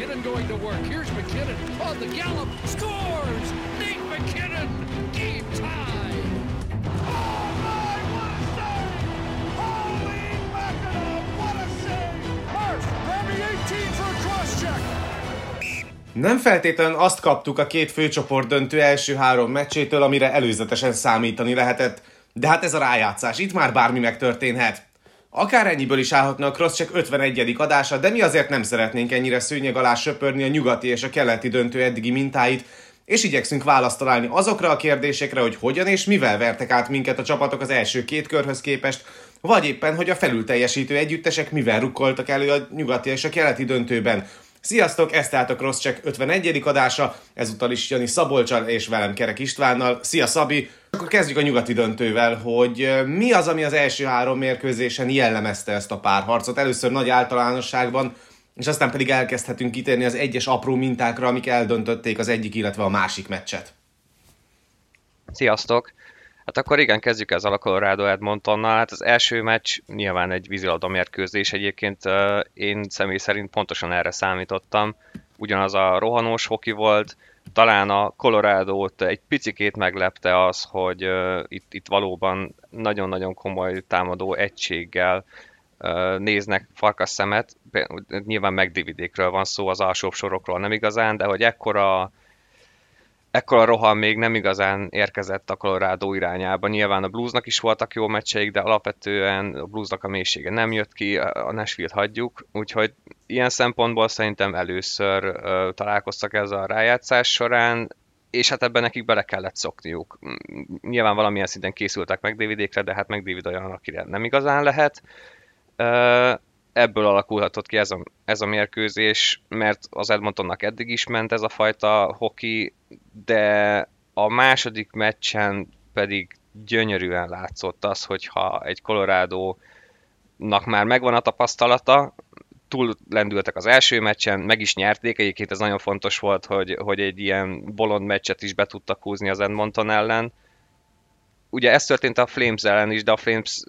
McKinnon going to work. Here's McKinnon on the gallop. Scores! Nate McKinnon! Game tie! Oh my, what a save! Holy mackerel, what a save! Grab me 18 for a cross-check! Nem feltétlenül azt kaptuk a két főcsoport döntő első három meccsétől, amire előzetesen számítani lehetett, de hát ez a rájátszás, itt már bármi megtörténhet. Akár ennyiből is állhatna a Crosscheck 51. adása, de mi azért nem szeretnénk ennyire szőnyeg alá söpörni a nyugati és a keleti döntő eddigi mintáit, és igyekszünk választ találni azokra a kérdésekre, hogy hogyan és mivel vertek át minket a csapatok az első két körhöz képest, vagy éppen, hogy a felül teljesítő együttesek mivel rukkoltak elő a nyugati és a keleti döntőben. Sziasztok, ez tehát a Crosscheck 51. adása, ezúttal is Jani Szabolcsal és velem Kerek Istvánnal. Szia Szabi! Akkor kezdjük a nyugati döntővel, hogy mi az, ami az első három mérkőzésen jellemezte ezt a párharcot. Először nagy általánosságban, és aztán pedig elkezdhetünk kitérni az egyes apró mintákra, amik eldöntötték az egyik, illetve a másik meccset. Sziasztok! Hát akkor igen, kezdjük ezzel a Colorado Edmontonnal. Hát az első meccs nyilván egy vízilabda mérkőzés egyébként. Én személy szerint pontosan erre számítottam. Ugyanaz a rohanós hoki volt, talán a Colorado-t egy picikét meglepte az, hogy itt, itt valóban nagyon-nagyon komoly támadó egységgel néznek farkas szemet. Nyilván megdividékről van szó, az alsóbb sorokról nem igazán, de hogy ekkora ekkora rohan még nem igazán érkezett a Colorado irányába. Nyilván a Bluesnak is voltak jó meccseik, de alapvetően a Bluesnak a mélysége nem jött ki, a Nashville hagyjuk, úgyhogy ilyen szempontból szerintem először uh, találkoztak ezzel a rájátszás során, és hát ebben nekik bele kellett szokniuk. Nyilván valamilyen szinten készültek meg Davidékre, de hát meg David olyan, akire nem igazán lehet. Uh, ebből alakulhatott ki ez a, ez a mérkőzés, mert az Edmontonnak eddig is ment ez a fajta hoki, de a második meccsen pedig gyönyörűen látszott az, hogyha egy Colorado-nak már megvan a tapasztalata, túl lendültek az első meccsen, meg is nyerték, egyébként ez nagyon fontos volt, hogy, hogy egy ilyen bolond meccset is be tudtak húzni az Edmonton ellen. Ugye ez történt a Flames ellen is, de a Flames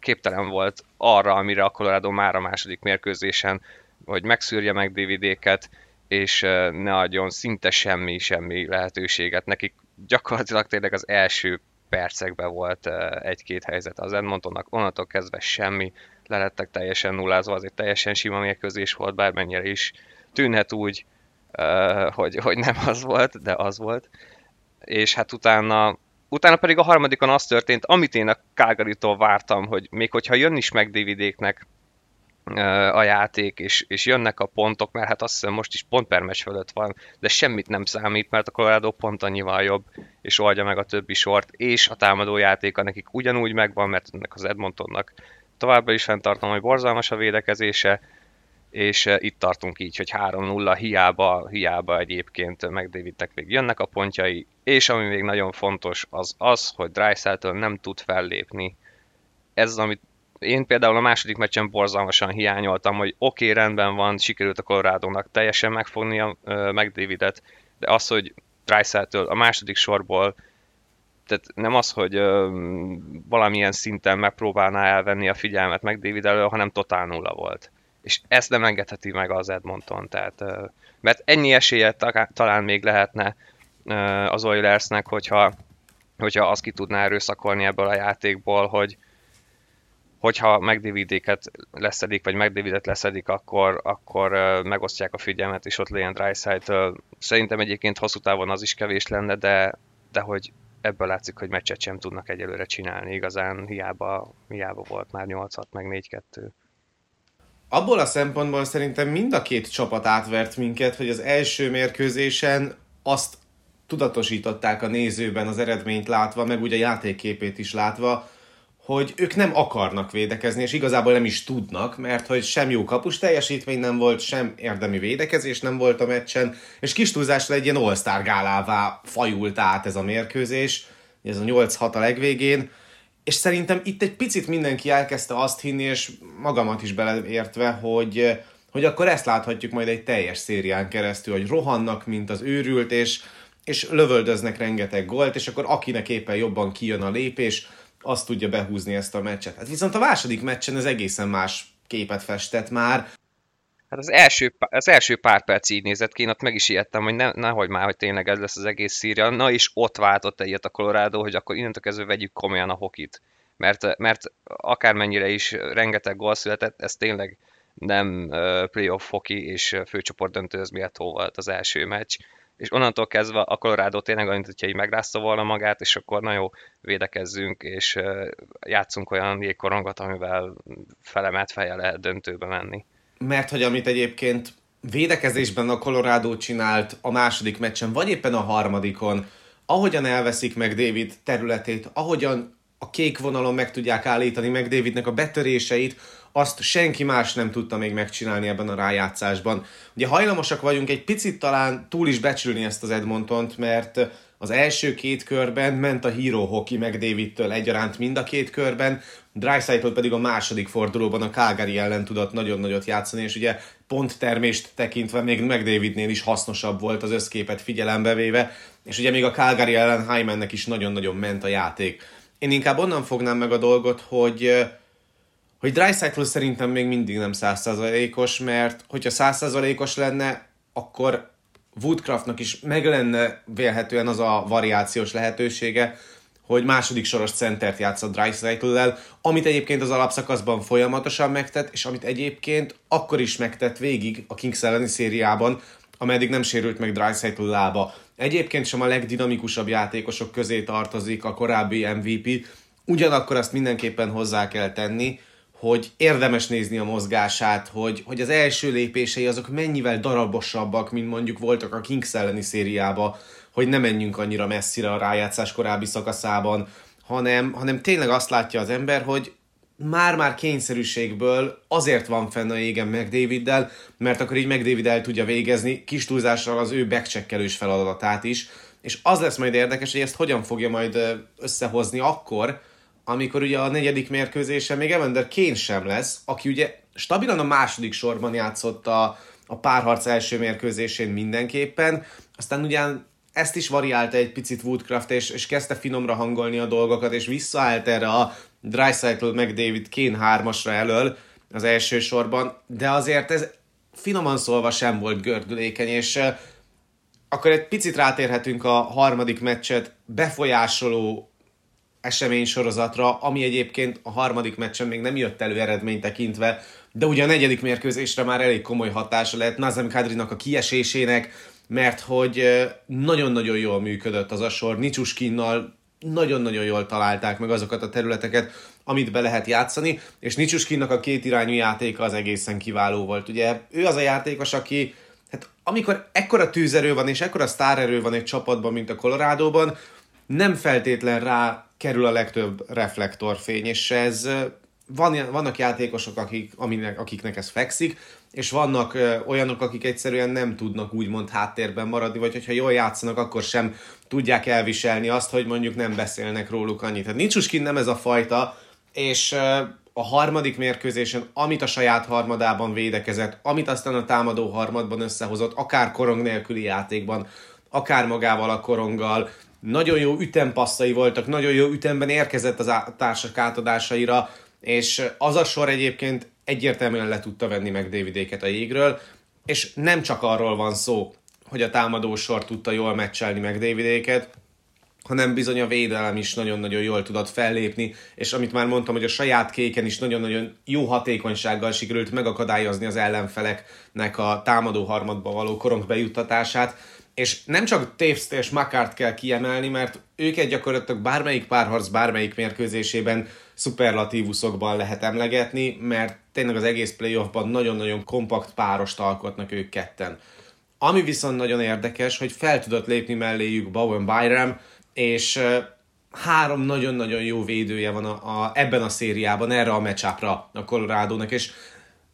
képtelen volt arra, amire a Colorado már a második mérkőzésen, hogy megszűrje meg DVD-ket, és ne adjon szinte semmi, semmi lehetőséget. Nekik gyakorlatilag tényleg az első percekben volt egy-két helyzet az Edmontonnak, onnantól kezdve semmi, lelettek teljesen nullázva, azért teljesen sima mérkőzés volt, bármennyire is tűnhet úgy, hogy, hogy nem az volt, de az volt. És hát utána utána pedig a harmadikon az történt, amit én a calgary vártam, hogy még hogyha jön is meg DVD-knek a játék, és, és jönnek a pontok, mert hát azt hiszem most is pont per meccs fölött van, de semmit nem számít, mert a Colorado pont annyival jobb, és oldja meg a többi sort, és a támadó játéka nekik ugyanúgy megvan, mert ennek az Edmontonnak továbbra is fenntartom, hogy borzalmas a védekezése, és uh, itt tartunk így, hogy 3-0 hiába, hiába egyébként megdévidtek még jönnek a pontjai, és ami még nagyon fontos az az, hogy Dreisaitl nem tud fellépni. Ez az, amit én például a második meccsen borzalmasan hiányoltam, hogy oké, okay, rendben van, sikerült a colorado teljesen megfogni a McDavidet, de az, hogy Dreisaitl a második sorból tehát nem az, hogy ö, valamilyen szinten megpróbálná elvenni a figyelmet meg David elől, hanem totál nulla volt és ezt nem engedheti meg az Edmonton, tehát, mert ennyi esélye talán még lehetne az Oilersnek, hogyha, hogyha azt ki tudná erőszakolni ebből a játékból, hogy, hogyha megdividéket leszedik, vagy megdividet leszedik, akkor, akkor megosztják a figyelmet, és ott legyen Dryside. Szerintem egyébként hosszú távon az is kevés lenne, de, de hogy ebből látszik, hogy meccset sem tudnak egyelőre csinálni. Igazán hiába, hiába volt már 8 meg 4-2 abból a szempontból szerintem mind a két csapat átvert minket, hogy az első mérkőzésen azt tudatosították a nézőben az eredményt látva, meg ugye a játékképét is látva, hogy ők nem akarnak védekezni, és igazából nem is tudnak, mert hogy sem jó kapus teljesítmény nem volt, sem érdemi védekezés nem volt a meccsen, és kis túlzásra egy ilyen all gálává fajult át ez a mérkőzés, ez a 8-6 a legvégén, és szerintem itt egy picit mindenki elkezdte azt hinni, és magamat is beleértve, hogy, hogy akkor ezt láthatjuk majd egy teljes szérián keresztül, hogy rohannak, mint az őrült, és, és lövöldöznek rengeteg gólt, és akkor akinek éppen jobban kijön a lépés, azt tudja behúzni ezt a meccset. Hát viszont a második meccsen ez egészen más képet festett már. Hát az első, az első pár perc így nézett ki, én ott meg is ijedtem, hogy ne, nehogy már, hogy tényleg ez lesz az egész szíria. Na és ott váltott egyet a Colorado, hogy akkor innentől kezdve vegyük komolyan a hokit. Mert, mert akármennyire is rengeteg gól született, ez tényleg nem playoff hoki és főcsoport döntőhöz méltó volt az első meccs. És onnantól kezdve a Colorado tényleg olyan, hogyha így megrázta volna magát, és akkor nagyon jó védekezzünk, és játszunk olyan jégkorongot, amivel felemelt feje lehet döntőbe menni mert hogy amit egyébként védekezésben a Colorado csinált a második meccsen, vagy éppen a harmadikon, ahogyan elveszik meg David területét, ahogyan a kék vonalon meg tudják állítani meg Davidnek a betöréseit, azt senki más nem tudta még megcsinálni ebben a rájátszásban. Ugye hajlamosak vagyunk egy picit talán túl is becsülni ezt az Edmontont, mert az első két körben ment a hero hoki meg Davidtől egyaránt mind a két körben, Dreisaitl pedig a második fordulóban a Calgary ellen tudott nagyon nagyot játszani, és ugye pont termést tekintve még McDavidnél is hasznosabb volt az összképet figyelembe véve, és ugye még a Calgary ellen Hymannek is nagyon-nagyon ment a játék. Én inkább onnan fognám meg a dolgot, hogy hogy Dreisaitl szerintem még mindig nem százszázalékos, mert hogyha százszázalékos lenne, akkor Woodcraftnak is meg lenne vélhetően az a variációs lehetősége, hogy második soros centert játszott Dreisaitl-lel, amit egyébként az alapszakaszban folyamatosan megtett, és amit egyébként akkor is megtett végig a Kings elleni szériában, ameddig nem sérült meg Dreisaitl lába. Egyébként sem a legdinamikusabb játékosok közé tartozik a korábbi MVP, ugyanakkor azt mindenképpen hozzá kell tenni, hogy érdemes nézni a mozgását, hogy, hogy az első lépései azok mennyivel darabosabbak, mint mondjuk voltak a Kings elleni szériába, hogy ne menjünk annyira messzire a rájátszás korábbi szakaszában, hanem, hanem tényleg azt látja az ember, hogy már-már kényszerűségből azért van fenn a égen McDaviddel, mert akkor így McDavid el tudja végezni kis túlzással az ő backcheckelős feladatát is, és az lesz majd érdekes, hogy ezt hogyan fogja majd összehozni akkor, amikor ugye a negyedik mérkőzése még Evander Kane sem lesz, aki ugye stabilan a második sorban játszott a, a párharc első mérkőzésén mindenképpen, aztán ugyan ezt is variálta egy picit Woodcraft, és, és kezdte finomra hangolni a dolgokat, és visszaállt erre a Dreisaitl meg David Kane hármasra elől az első sorban, de azért ez finoman szólva sem volt gördülékeny, és akkor egy picit rátérhetünk a harmadik meccset befolyásoló esemény sorozatra, ami egyébként a harmadik meccsen még nem jött elő eredmény tekintve, de ugye a negyedik mérkőzésre már elég komoly hatása lehet Nazem Kadrinak a kiesésének, mert hogy nagyon-nagyon jól működött az a sor, Nicsuskinnal nagyon-nagyon jól találták meg azokat a területeket, amit be lehet játszani, és Nicsuskinnak a két irányú játéka az egészen kiváló volt. Ugye ő az a játékos, aki hát amikor ekkora tűzerő van, és ekkora sztárerő van egy csapatban, mint a Colorado-ban, nem feltétlen rá kerül a legtöbb reflektorfény, és ez van, vannak játékosok, akik, aminek, akiknek ez fekszik, és vannak olyanok, akik egyszerűen nem tudnak úgymond háttérben maradni, vagy hogyha jól játszanak, akkor sem tudják elviselni azt, hogy mondjuk nem beszélnek róluk annyit. Tehát nincs Uskin nem ez a fajta, és a harmadik mérkőzésen, amit a saját harmadában védekezett, amit aztán a támadó harmadban összehozott, akár korong nélküli játékban, akár magával a koronggal, nagyon jó ütempasszai voltak, nagyon jó ütemben érkezett az társak átadásaira, és az a sor egyébként egyértelműen le tudta venni meg Davidéket a jégről, és nem csak arról van szó, hogy a támadó sor tudta jól meccselni meg Davidéket, hanem bizony a védelem is nagyon-nagyon jól tudott fellépni, és amit már mondtam, hogy a saját kéken is nagyon-nagyon jó hatékonysággal sikerült megakadályozni az ellenfeleknek a támadó harmadba való korong bejuttatását, és nem csak Taves és Makart kell kiemelni, mert őket gyakorlatilag bármelyik párharc, bármelyik mérkőzésében szuperlatívuszokban lehet emlegetni, mert tényleg az egész playoffban nagyon-nagyon kompakt párost alkotnak ők ketten. Ami viszont nagyon érdekes, hogy fel tudott lépni melléjük Bowen Byram, és három nagyon-nagyon jó védője van a, a, ebben a szériában, erre a meccsapra a colorado és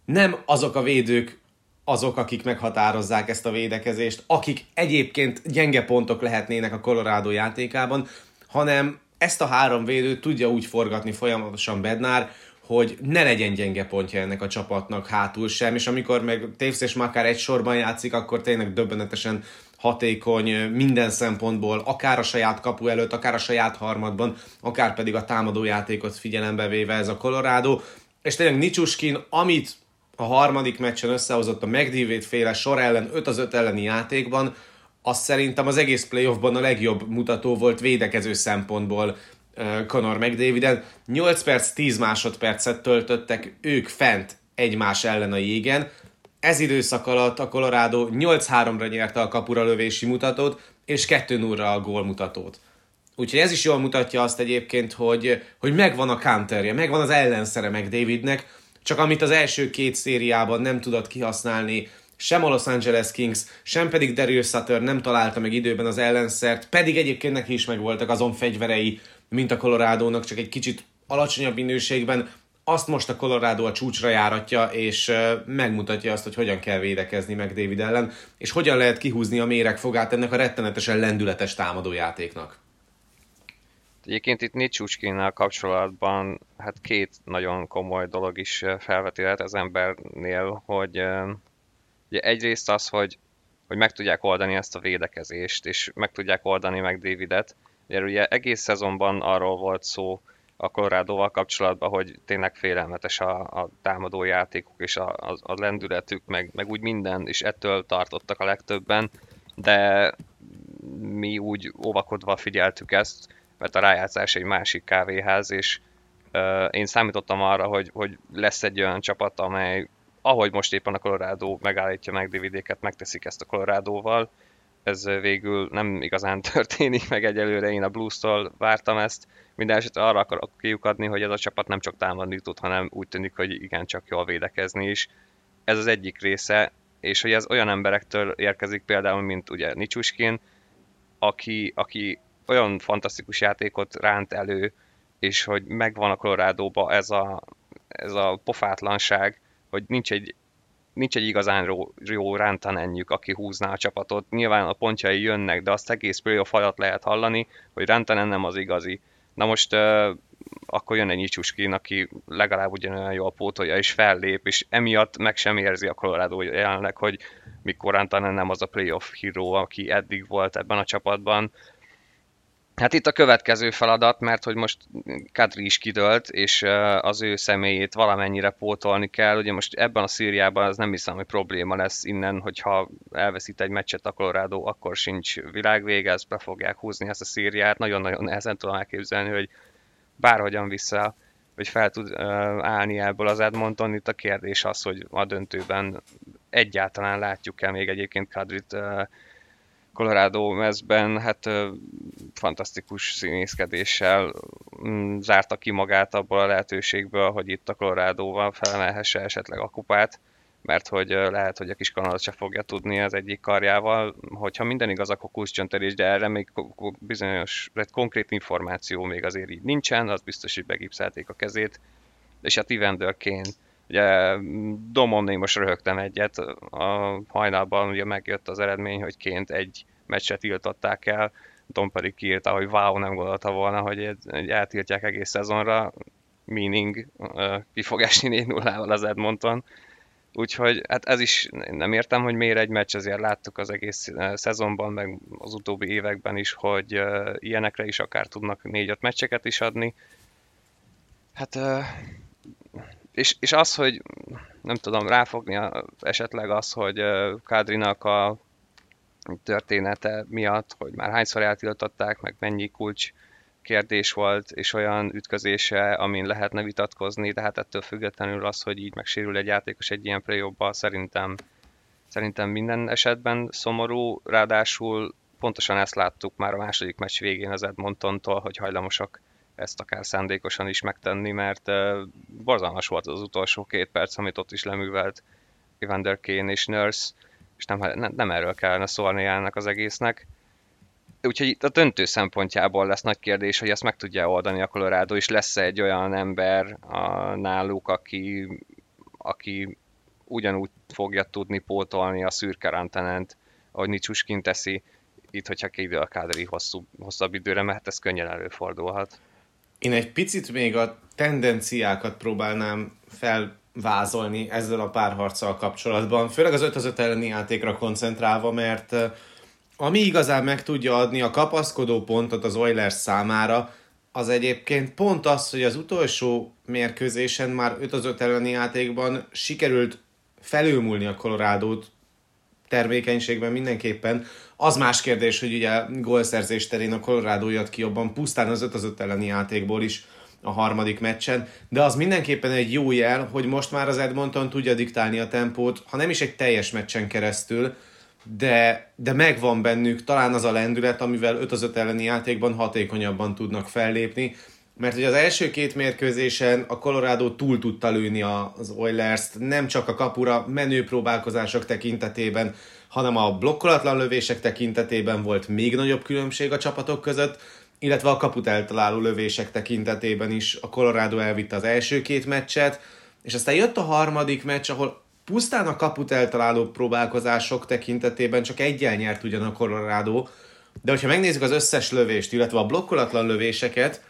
nem azok a védők azok, akik meghatározzák ezt a védekezést, akik egyébként gyenge pontok lehetnének a Colorado játékában, hanem ezt a három védőt tudja úgy forgatni folyamatosan Bednár, hogy ne legyen gyenge pontja ennek a csapatnak hátul sem, és amikor meg Taves és Makár egy sorban játszik, akkor tényleg döbbenetesen hatékony minden szempontból, akár a saját kapu előtt, akár a saját harmadban, akár pedig a támadó játékot figyelembe véve ez a Colorado. És tényleg Nicsuskin, amit a harmadik meccsen összehozott a McDavid féle sor ellen 5 az 5 elleni játékban, az szerintem az egész playoffban a legjobb mutató volt védekező szempontból Conor McDaviden. 8 perc, 10 másodpercet töltöttek ők fent egymás ellen a jégen. Ez időszak alatt a Colorado 8-3-ra nyerte a kapura lövési mutatót, és 2-0-ra a gólmutatót. Úgyhogy ez is jól mutatja azt egyébként, hogy, hogy megvan a counterje, megvan az ellenszere meg Davidnek, csak amit az első két szériában nem tudott kihasználni, sem a Los Angeles Kings, sem pedig Daryl Sutter nem találta meg időben az ellenszert, pedig egyébként neki is megvoltak azon fegyverei, mint a Colorado-nak, csak egy kicsit alacsonyabb minőségben. Azt most a Colorado a csúcsra járatja, és megmutatja azt, hogy hogyan kell védekezni meg David ellen, és hogyan lehet kihúzni a méregfogát ennek a rettenetesen lendületes támadójátéknak. Egyébként itt Nicsucskinnal kapcsolatban hát két nagyon komoly dolog is felvetődhet az embernél, hogy ugye egyrészt az, hogy, hogy meg tudják oldani ezt a védekezést, és meg tudják oldani meg Davidet. Ugye, ugye egész szezonban arról volt szó a colorado kapcsolatban, hogy tényleg félelmetes a, a támadó játékuk és a, a, a lendületük, meg, meg úgy minden, és ettől tartottak a legtöbben, de mi úgy óvakodva figyeltük ezt, mert a rájátszás egy másik kávéház, és uh, én számítottam arra, hogy, hogy lesz egy olyan csapat, amely, ahogy most éppen a Colorado megállítja meg DVD-ket, megteszik ezt a Colorado-val. Ez végül nem igazán történik meg egyelőre, én a Blues-tól vártam ezt. Minden esetre arra akarok kiukadni, hogy ez a csapat nem csak támadni tud, hanem úgy tűnik, hogy igen, csak jól védekezni is. Ez az egyik része, és hogy ez olyan emberektől érkezik például, mint ugye Nicsuskin, aki, aki olyan fantasztikus játékot ránt elő, és hogy megvan a colorado ez a, ez a pofátlanság, hogy nincs egy, nincs egy igazán jó, jó rántanenjük, aki húzná a csapatot. Nyilván a pontjai jönnek, de azt egész playoff alatt lehet hallani, hogy Rantanen nem az igazi. Na most uh, akkor jön egy Nicsuskin, aki legalább ugyanolyan jól pótolja és fellép, és emiatt meg sem érzi a Colorado jelenleg, hogy mikor Rantanen nem az a playoff hero, aki eddig volt ebben a csapatban, Hát itt a következő feladat, mert hogy most Kadri is kidőlt, és az ő személyét valamennyire pótolni kell. Ugye most ebben a Szíriában az nem hiszem, hogy probléma lesz innen, hogyha elveszít egy meccset a Colorado, akkor sincs világvége, ezt be fogják húzni ezt a Szíriát. Nagyon-nagyon nehezen tudom elképzelni, hogy bárhogyan vissza, vagy fel tud állni ebből az Edmonton. Itt a kérdés az, hogy a döntőben egyáltalán látjuk-e még egyébként Kadrit Colorado mezben hát fantasztikus színészkedéssel mm, zárta ki magát abból a lehetőségből, hogy itt a Colorado-val felemelhesse esetleg a kupát, mert hogy lehet, hogy a kis Kanada se fogja tudni az egyik karjával, hogyha minden igaz, akkor kulcscsöntelés, de erre még bizonyos, egy konkrét információ még azért így nincsen, az biztos, hogy begipszelték a kezét, és hát Evander Kane Ugye Domon most röhögtem egyet, a hajnalban ugye megjött az eredmény, hogy ként egy meccset tiltották el, Dom pedig kiírta, hogy wow, nem gondolta volna, hogy, hogy eltiltják egész szezonra, meaning ki fog esni 4 0 az Edmonton. Úgyhogy hát ez is nem értem, hogy miért egy meccs, azért láttuk az egész szezonban, meg az utóbbi években is, hogy ilyenekre is akár tudnak 4-5 meccseket is adni. Hát és, és az, hogy nem tudom, ráfogni a, esetleg az, hogy Kádrinak a története miatt, hogy már hányszor eltiltották, meg mennyi kulcs kérdés volt, és olyan ütközése, amin lehetne vitatkozni, de hát ettől függetlenül az, hogy így megsérül egy játékos egy ilyen play szerintem, szerintem minden esetben szomorú, ráadásul pontosan ezt láttuk már a második meccs végén az Edmontontól, hogy hajlamosak ezt akár szándékosan is megtenni, mert borzalmas volt az utolsó két perc, amit ott is leművelt Evander Kane és Nurse, és nem, nem, nem erről kellene szólni ennek az egésznek. Úgyhogy itt a döntő szempontjából lesz nagy kérdés, hogy ezt meg tudja oldani a Colorado, és lesz-e egy olyan ember a, náluk, aki, aki ugyanúgy fogja tudni pótolni a szürke rantenent, ahogy Nicsuskin teszi, itt, hogyha kiidő a kádri hosszú, hosszabb időre, mert ez könnyen előfordulhat. Én egy picit még a tendenciákat próbálnám felvázolni ezzel a párharccal kapcsolatban, főleg az 5 az 5 elleni játékra koncentrálva, mert ami igazán meg tudja adni a kapaszkodó pontot az Oilers számára, az egyébként pont az, hogy az utolsó mérkőzésen már 5 az 5 elleni játékban sikerült felülmúlni a Colorado-t termékenységben mindenképpen. Az más kérdés, hogy ugye gólszerzés terén a Colorado jött ki jobban, pusztán az 5 az 5 elleni játékból is a harmadik meccsen, de az mindenképpen egy jó jel, hogy most már az Edmonton tudja diktálni a tempót, ha nem is egy teljes meccsen keresztül, de, de megvan bennük talán az a lendület, amivel 5 az 5 elleni játékban hatékonyabban tudnak fellépni, mert ugye az első két mérkőzésen a Colorado túl tudta lőni az Oilers-t, nem csak a kapura menő próbálkozások tekintetében, hanem a blokkolatlan lövések tekintetében volt még nagyobb különbség a csapatok között, illetve a kaput eltaláló lövések tekintetében is a Colorado elvitte az első két meccset, és aztán jött a harmadik meccs, ahol pusztán a kaput eltaláló próbálkozások tekintetében csak egyen nyert ugyan a Colorado, de hogyha megnézzük az összes lövést, illetve a blokkolatlan lövéseket,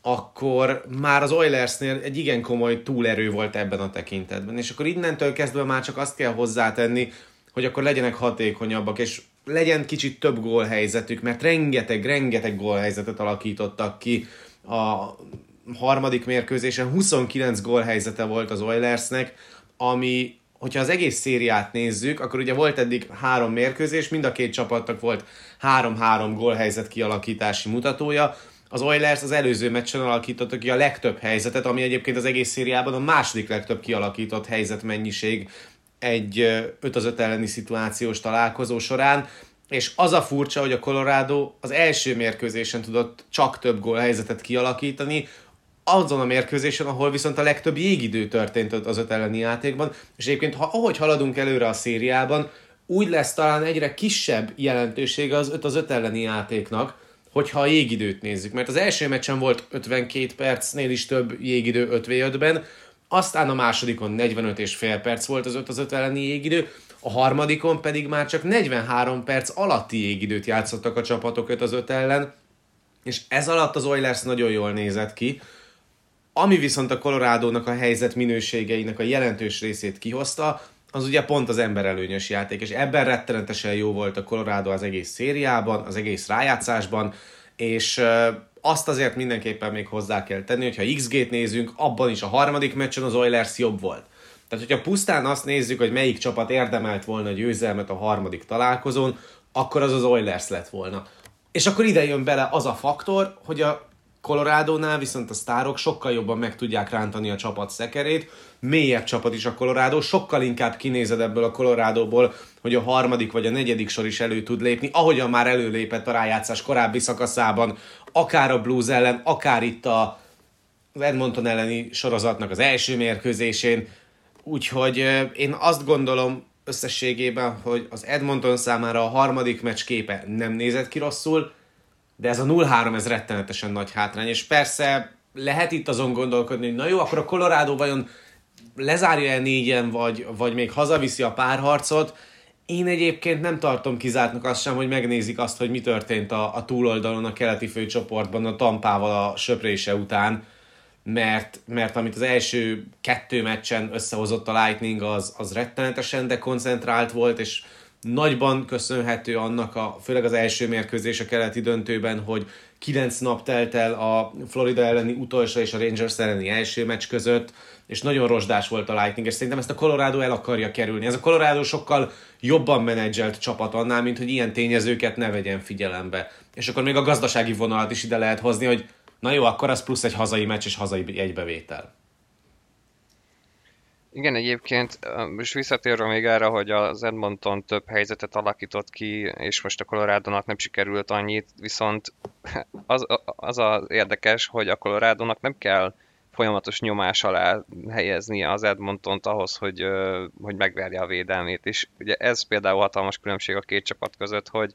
akkor már az Oilersnél egy igen komoly túlerő volt ebben a tekintetben. És akkor innentől kezdve már csak azt kell hozzátenni, hogy akkor legyenek hatékonyabbak, és legyen kicsit több gólhelyzetük, mert rengeteg, rengeteg gólhelyzetet alakítottak ki a harmadik mérkőzésen. 29 gólhelyzete volt az Oilersnek, ami, hogyha az egész szériát nézzük, akkor ugye volt eddig három mérkőzés, mind a két csapatnak volt három-három gólhelyzet kialakítási mutatója, az Oilers az előző meccsen alakította ki a legtöbb helyzetet, ami egyébként az egész szériában a második legtöbb kialakított helyzetmennyiség egy 5 az 5 elleni szituációs találkozó során, és az a furcsa, hogy a Colorado az első mérkőzésen tudott csak több gól helyzetet kialakítani, azon a mérkőzésen, ahol viszont a legtöbb jégidő történt az öt elleni játékban, és egyébként ha, ahogy haladunk előre a szériában, úgy lesz talán egyre kisebb jelentősége az 5 az 5 elleni játéknak, hogyha a jégidőt nézzük. Mert az első meccsen volt 52 percnél is több jégidő 5v5-ben, aztán a másodikon 45 és fél perc volt az 5 az 5 elleni jégidő, a harmadikon pedig már csak 43 perc alatti jégidőt játszottak a csapatok 5 az 5 ellen, és ez alatt az Oilers nagyon jól nézett ki, ami viszont a Colorado-nak a helyzet minőségeinek a jelentős részét kihozta, az ugye pont az emberelőnyös játék, és ebben rettenetesen jó volt a Colorado az egész szériában, az egész rájátszásban, és azt azért mindenképpen még hozzá kell tenni, hogyha XG-t nézünk, abban is a harmadik meccsen az Oilers jobb volt. Tehát, hogyha pusztán azt nézzük, hogy melyik csapat érdemelt volna győzelmet a harmadik találkozón, akkor az az Oilers lett volna. És akkor ide jön bele az a faktor, hogy a Colorado-nál viszont a sztárok sokkal jobban meg tudják rántani a csapat szekerét, mélyebb csapat is a Colorado, sokkal inkább kinézed ebből a Coloradoból, hogy a harmadik vagy a negyedik sor is elő tud lépni, ahogyan már előlépett a rájátszás korábbi szakaszában, akár a Blues ellen, akár itt a Edmonton elleni sorozatnak az első mérkőzésén. Úgyhogy én azt gondolom összességében, hogy az Edmonton számára a harmadik meccs képe nem nézett ki rosszul, de ez a 0-3 ez rettenetesen nagy hátrány, és persze lehet itt azon gondolkodni, hogy na jó, akkor a Colorado vajon lezárja el négyen, vagy, vagy még hazaviszi a párharcot. Én egyébként nem tartom kizártnak azt sem, hogy megnézik azt, hogy mi történt a, a túloldalon a keleti főcsoportban a Tampával a söprése után, mert, mert amit az első kettő meccsen összehozott a Lightning, az, az rettenetesen dekoncentrált volt, és nagyban köszönhető annak, a, főleg az első mérkőzés a keleti döntőben, hogy kilenc nap telt el a Florida elleni utolsó és a Rangers elleni első meccs között, és nagyon rozsdás volt a Lightning, és szerintem ezt a Colorado el akarja kerülni. Ez a Colorado sokkal jobban menedzselt csapat annál, mint hogy ilyen tényezőket ne vegyen figyelembe. És akkor még a gazdasági vonalat is ide lehet hozni, hogy na jó, akkor az plusz egy hazai meccs és hazai egybevétel. Igen, egyébként most visszatérve még erre, hogy az Edmonton több helyzetet alakított ki, és most a colorado nem sikerült annyit, viszont az, az az érdekes, hogy a colorado nem kell folyamatos nyomás alá helyezni az Edmontont ahhoz, hogy, hogy megverje a védelmét. És ugye ez például hatalmas különbség a két csapat között, hogy,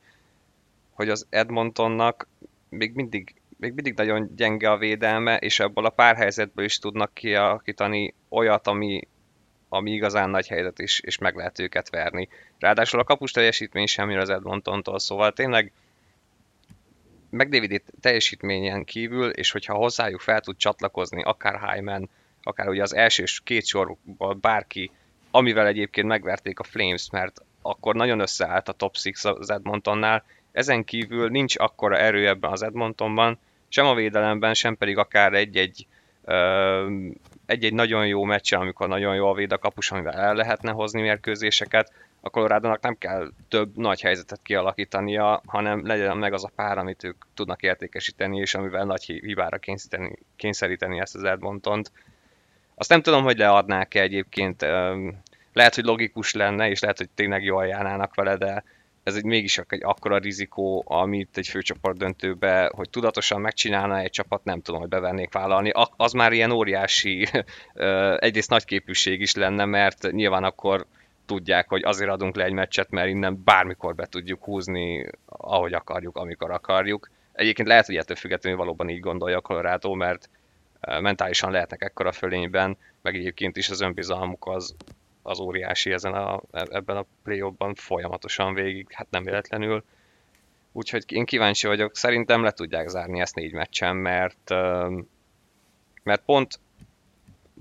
hogy az Edmontonnak még mindig, még mindig nagyon gyenge a védelme, és ebből a pár helyzetből is tudnak kialakítani olyat, ami, ami igazán nagy helyzet is, és meg lehet őket verni. Ráadásul a kapus teljesítmény semmi az Edmontontól, szóval tényleg McDavid teljesítményen kívül, és hogyha hozzájuk fel tud csatlakozni, akár Hyman, akár ugye az első két sorból bárki, amivel egyébként megverték a Flames, mert akkor nagyon összeállt a top 6 az Edmontonnál, ezen kívül nincs akkora erő ebben az Edmontonban, sem a védelemben, sem pedig akár egy-egy egy-egy nagyon jó meccsen, amikor nagyon jó a véd a kapus, amivel el lehetne hozni mérkőzéseket, a colorado nem kell több nagy helyzetet kialakítania, hanem legyen meg az a pár, amit ők tudnak értékesíteni, és amivel nagy hibára kényszeríteni ezt az Edmontont. Azt nem tudom, hogy leadnák-e egyébként, lehet, hogy logikus lenne, és lehet, hogy tényleg jól járnának vele, de ez egy mégis egy akkora rizikó, amit egy főcsoport döntőbe, hogy tudatosan megcsinálna egy csapat, nem tudom, hogy bevennék vállalni. Az már ilyen óriási, egyrészt nagy képűség is lenne, mert nyilván akkor tudják, hogy azért adunk le egy meccset, mert innen bármikor be tudjuk húzni, ahogy akarjuk, amikor akarjuk. Egyébként lehet, hogy ettől függetlenül valóban így gondolja a Colorado, mert mentálisan lehetnek ekkora fölényben, meg egyébként is az önbizalmuk az, az óriási ezen a, ebben a play folyamatosan végig, hát nem véletlenül. Úgyhogy én kíváncsi vagyok, szerintem le tudják zárni ezt négy meccsen, mert, mert pont,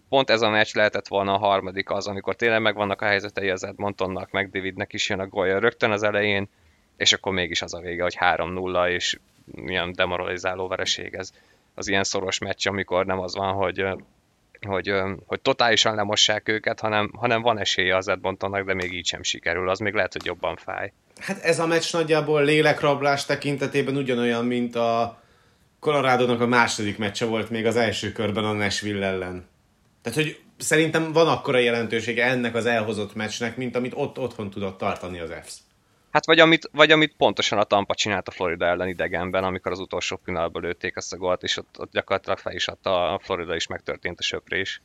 pont ez a meccs lehetett volna a harmadik az, amikor tényleg megvannak a helyzetei az Edmontonnak, meg Davidnek is jön a golja rögtön az elején, és akkor mégis az a vége, hogy 3-0, és milyen demoralizáló vereség ez az ilyen szoros meccs, amikor nem az van, hogy hogy, hogy totálisan lemossák őket, hanem, hanem van esélye az Edmontonnak, de még így sem sikerül, az még lehet, hogy jobban fáj. Hát ez a meccs nagyjából lélekrablás tekintetében ugyanolyan, mint a colorado a második meccse volt még az első körben a Nashville ellen. Tehát, hogy szerintem van akkora jelentősége ennek az elhozott meccsnek, mint amit ott otthon tudott tartani az EFS. Hát vagy amit, vagy amit pontosan a Tampa csinált a Florida ellen idegenben, amikor az utolsó pillanatban lőtték ezt a gólt, és ott, ott gyakorlatilag fel is adta a Florida, is megtörtént a söprés.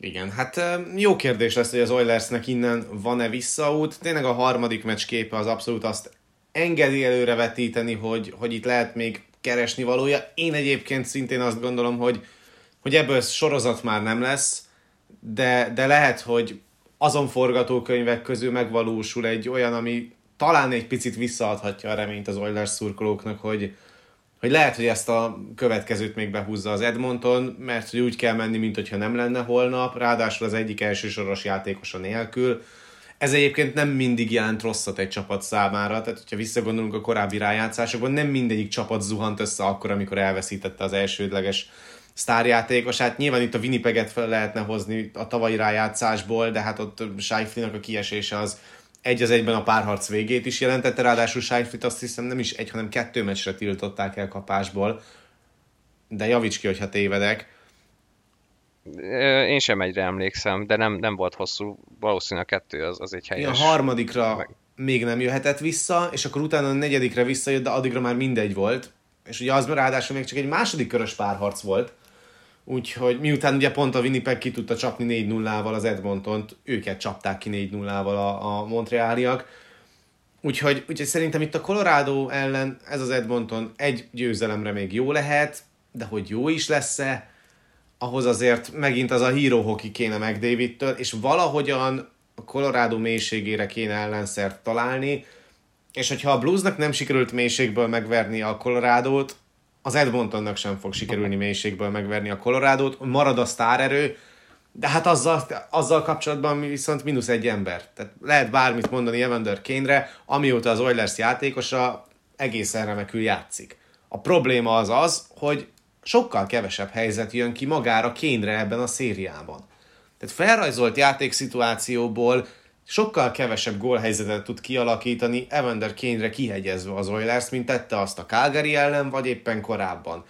Igen, hát jó kérdés lesz, hogy az Oilersnek innen van-e visszaút. Tényleg a harmadik meccs képe az abszolút azt engedi előre vetíteni, hogy, hogy itt lehet még keresni valója. Én egyébként szintén azt gondolom, hogy, hogy ebből sorozat már nem lesz, de, de lehet, hogy azon forgatókönyvek közül megvalósul egy olyan, ami talán egy picit visszaadhatja a reményt az Oilers szurkolóknak, hogy, hogy lehet, hogy ezt a következőt még behúzza az Edmonton, mert hogy úgy kell menni, mint hogyha nem lenne holnap, ráadásul az egyik elsősoros játékosa nélkül. Ez egyébként nem mindig jelent rosszat egy csapat számára, tehát hogyha visszagondolunk a korábbi rájátszásokban, nem mindegyik csapat zuhant össze akkor, amikor elveszítette az elsődleges sztárjátékosát. Nyilván itt a Winnipeget fel lehetne hozni a tavalyi rájátszásból, de hát ott Scheiflinak a kiesése az egy az egyben a párharc végét is jelentette, ráadásul Scheiflit azt hiszem nem is egy, hanem kettő meccsre tiltották el kapásból, de javíts ki, hogyha tévedek. Én sem egyre emlékszem, de nem, nem volt hosszú, valószínűleg a kettő az, az egy helyes. A harmadikra meg... még nem jöhetett vissza, és akkor utána a negyedikre visszajött, de addigra már mindegy volt. És ugye az ráadásul még csak egy második körös párharc volt, Úgyhogy miután ugye pont a Winnipeg ki tudta csapni 4-0-val az Edmontont, őket csapták ki 4-0-val a, a Montrealiak. Úgyhogy, úgyhogy szerintem itt a Colorado ellen ez az Edmonton egy győzelemre még jó lehet, de hogy jó is lesz-e, ahhoz azért megint az a híró hoki kéne meg Davidtől, és valahogyan a Colorado mélységére kéne ellenszert találni, és hogyha a Bluesnak nem sikerült mélységből megverni a Colorado-t, az Edmontonnak sem fog sikerülni mélységből megverni a Colorado-t, marad a sztárerő, de hát azzal, azzal kapcsolatban viszont mínusz egy ember. Tehát lehet bármit mondani Evander Kane-re, amióta az Oilers játékosa egészen remekül játszik. A probléma az az, hogy sokkal kevesebb helyzet jön ki magára Kane-re ebben a szériában. Tehát felrajzolt játékszituációból sokkal kevesebb gólhelyzetet tud kialakítani Evander Kane-re kihegyezve az Oilers, mint tette azt a Calgary ellen, vagy éppen korábban.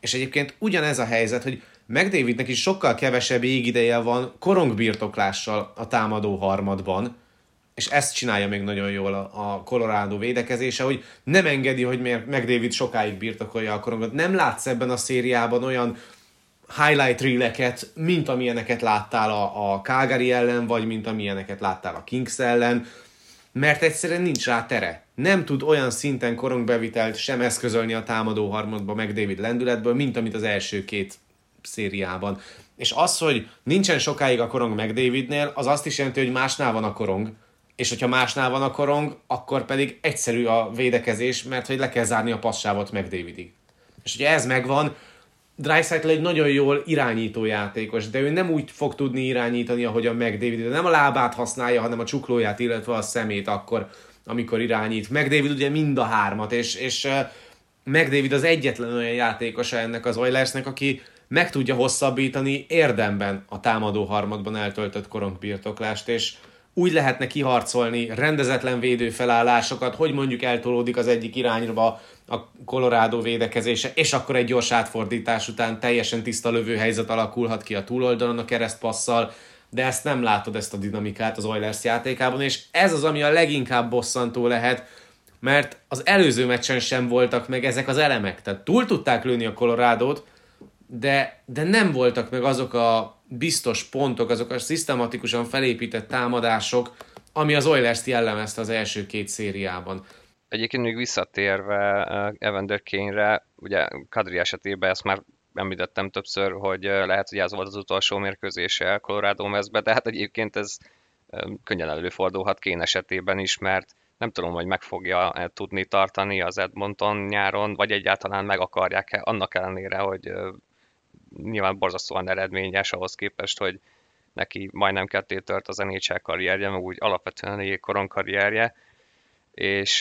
És egyébként ugyanez a helyzet, hogy McDavidnek is sokkal kevesebb égideje van korongbirtoklással a támadó harmadban, és ezt csinálja még nagyon jól a Colorado védekezése, hogy nem engedi, hogy McDavid sokáig birtokolja a korongot. Nem látsz ebben a szériában olyan highlight reeleket, mint amilyeneket láttál a, a Calgary ellen, vagy mint amilyeneket láttál a Kings ellen, mert egyszerűen nincs rá tere. Nem tud olyan szinten korongbevitelt sem eszközölni a támadó harmadba meg David lendületből, mint amit az első két szériában. És az, hogy nincsen sokáig a korong meg Davidnél, az azt is jelenti, hogy másnál van a korong, és hogyha másnál van a korong, akkor pedig egyszerű a védekezés, mert hogy le kell zárni a passzávot meg Davidig. És hogyha ez megvan, Dreisaitl egy nagyon jól irányító játékos, de ő nem úgy fog tudni irányítani, ahogy a McDavid. De nem a lábát használja, hanem a csuklóját, illetve a szemét akkor, amikor irányít. McDavid ugye mind a hármat, és, és McDavid az egyetlen olyan játékosa ennek az Oilersnek, aki meg tudja hosszabbítani érdemben a támadó harmadban eltöltött korongbirtoklást, és úgy lehetne kiharcolni rendezetlen védőfelállásokat, hogy mondjuk eltolódik az egyik irányba a Colorado védekezése, és akkor egy gyors átfordítás után teljesen tiszta lövőhelyzet alakulhat ki a túloldalon a keresztpasszal, de ezt nem látod, ezt a dinamikát az Oilers játékában, és ez az, ami a leginkább bosszantó lehet, mert az előző meccsen sem voltak meg ezek az elemek. Tehát túl tudták lőni a Colorado-t, de, de nem voltak meg azok a biztos pontok, azok a szisztematikusan felépített támadások, ami az Oilers-t jellemezte az első két szériában. Egyébként még visszatérve Evander Kane-re, ugye Kadri esetében ezt már említettem többször, hogy lehet, hogy ez volt az utolsó mérkőzése Colorado mezbe, de hát egyébként ez könnyen előfordulhat Kane esetében is, mert nem tudom, hogy meg fogja -e tudni tartani az Edmonton nyáron, vagy egyáltalán meg akarják-e, annak ellenére, hogy nyilván borzasztóan eredményes ahhoz képest, hogy neki majdnem ketté tört az NHL karrierje, meg úgy alapvetően egy koron karrierje, és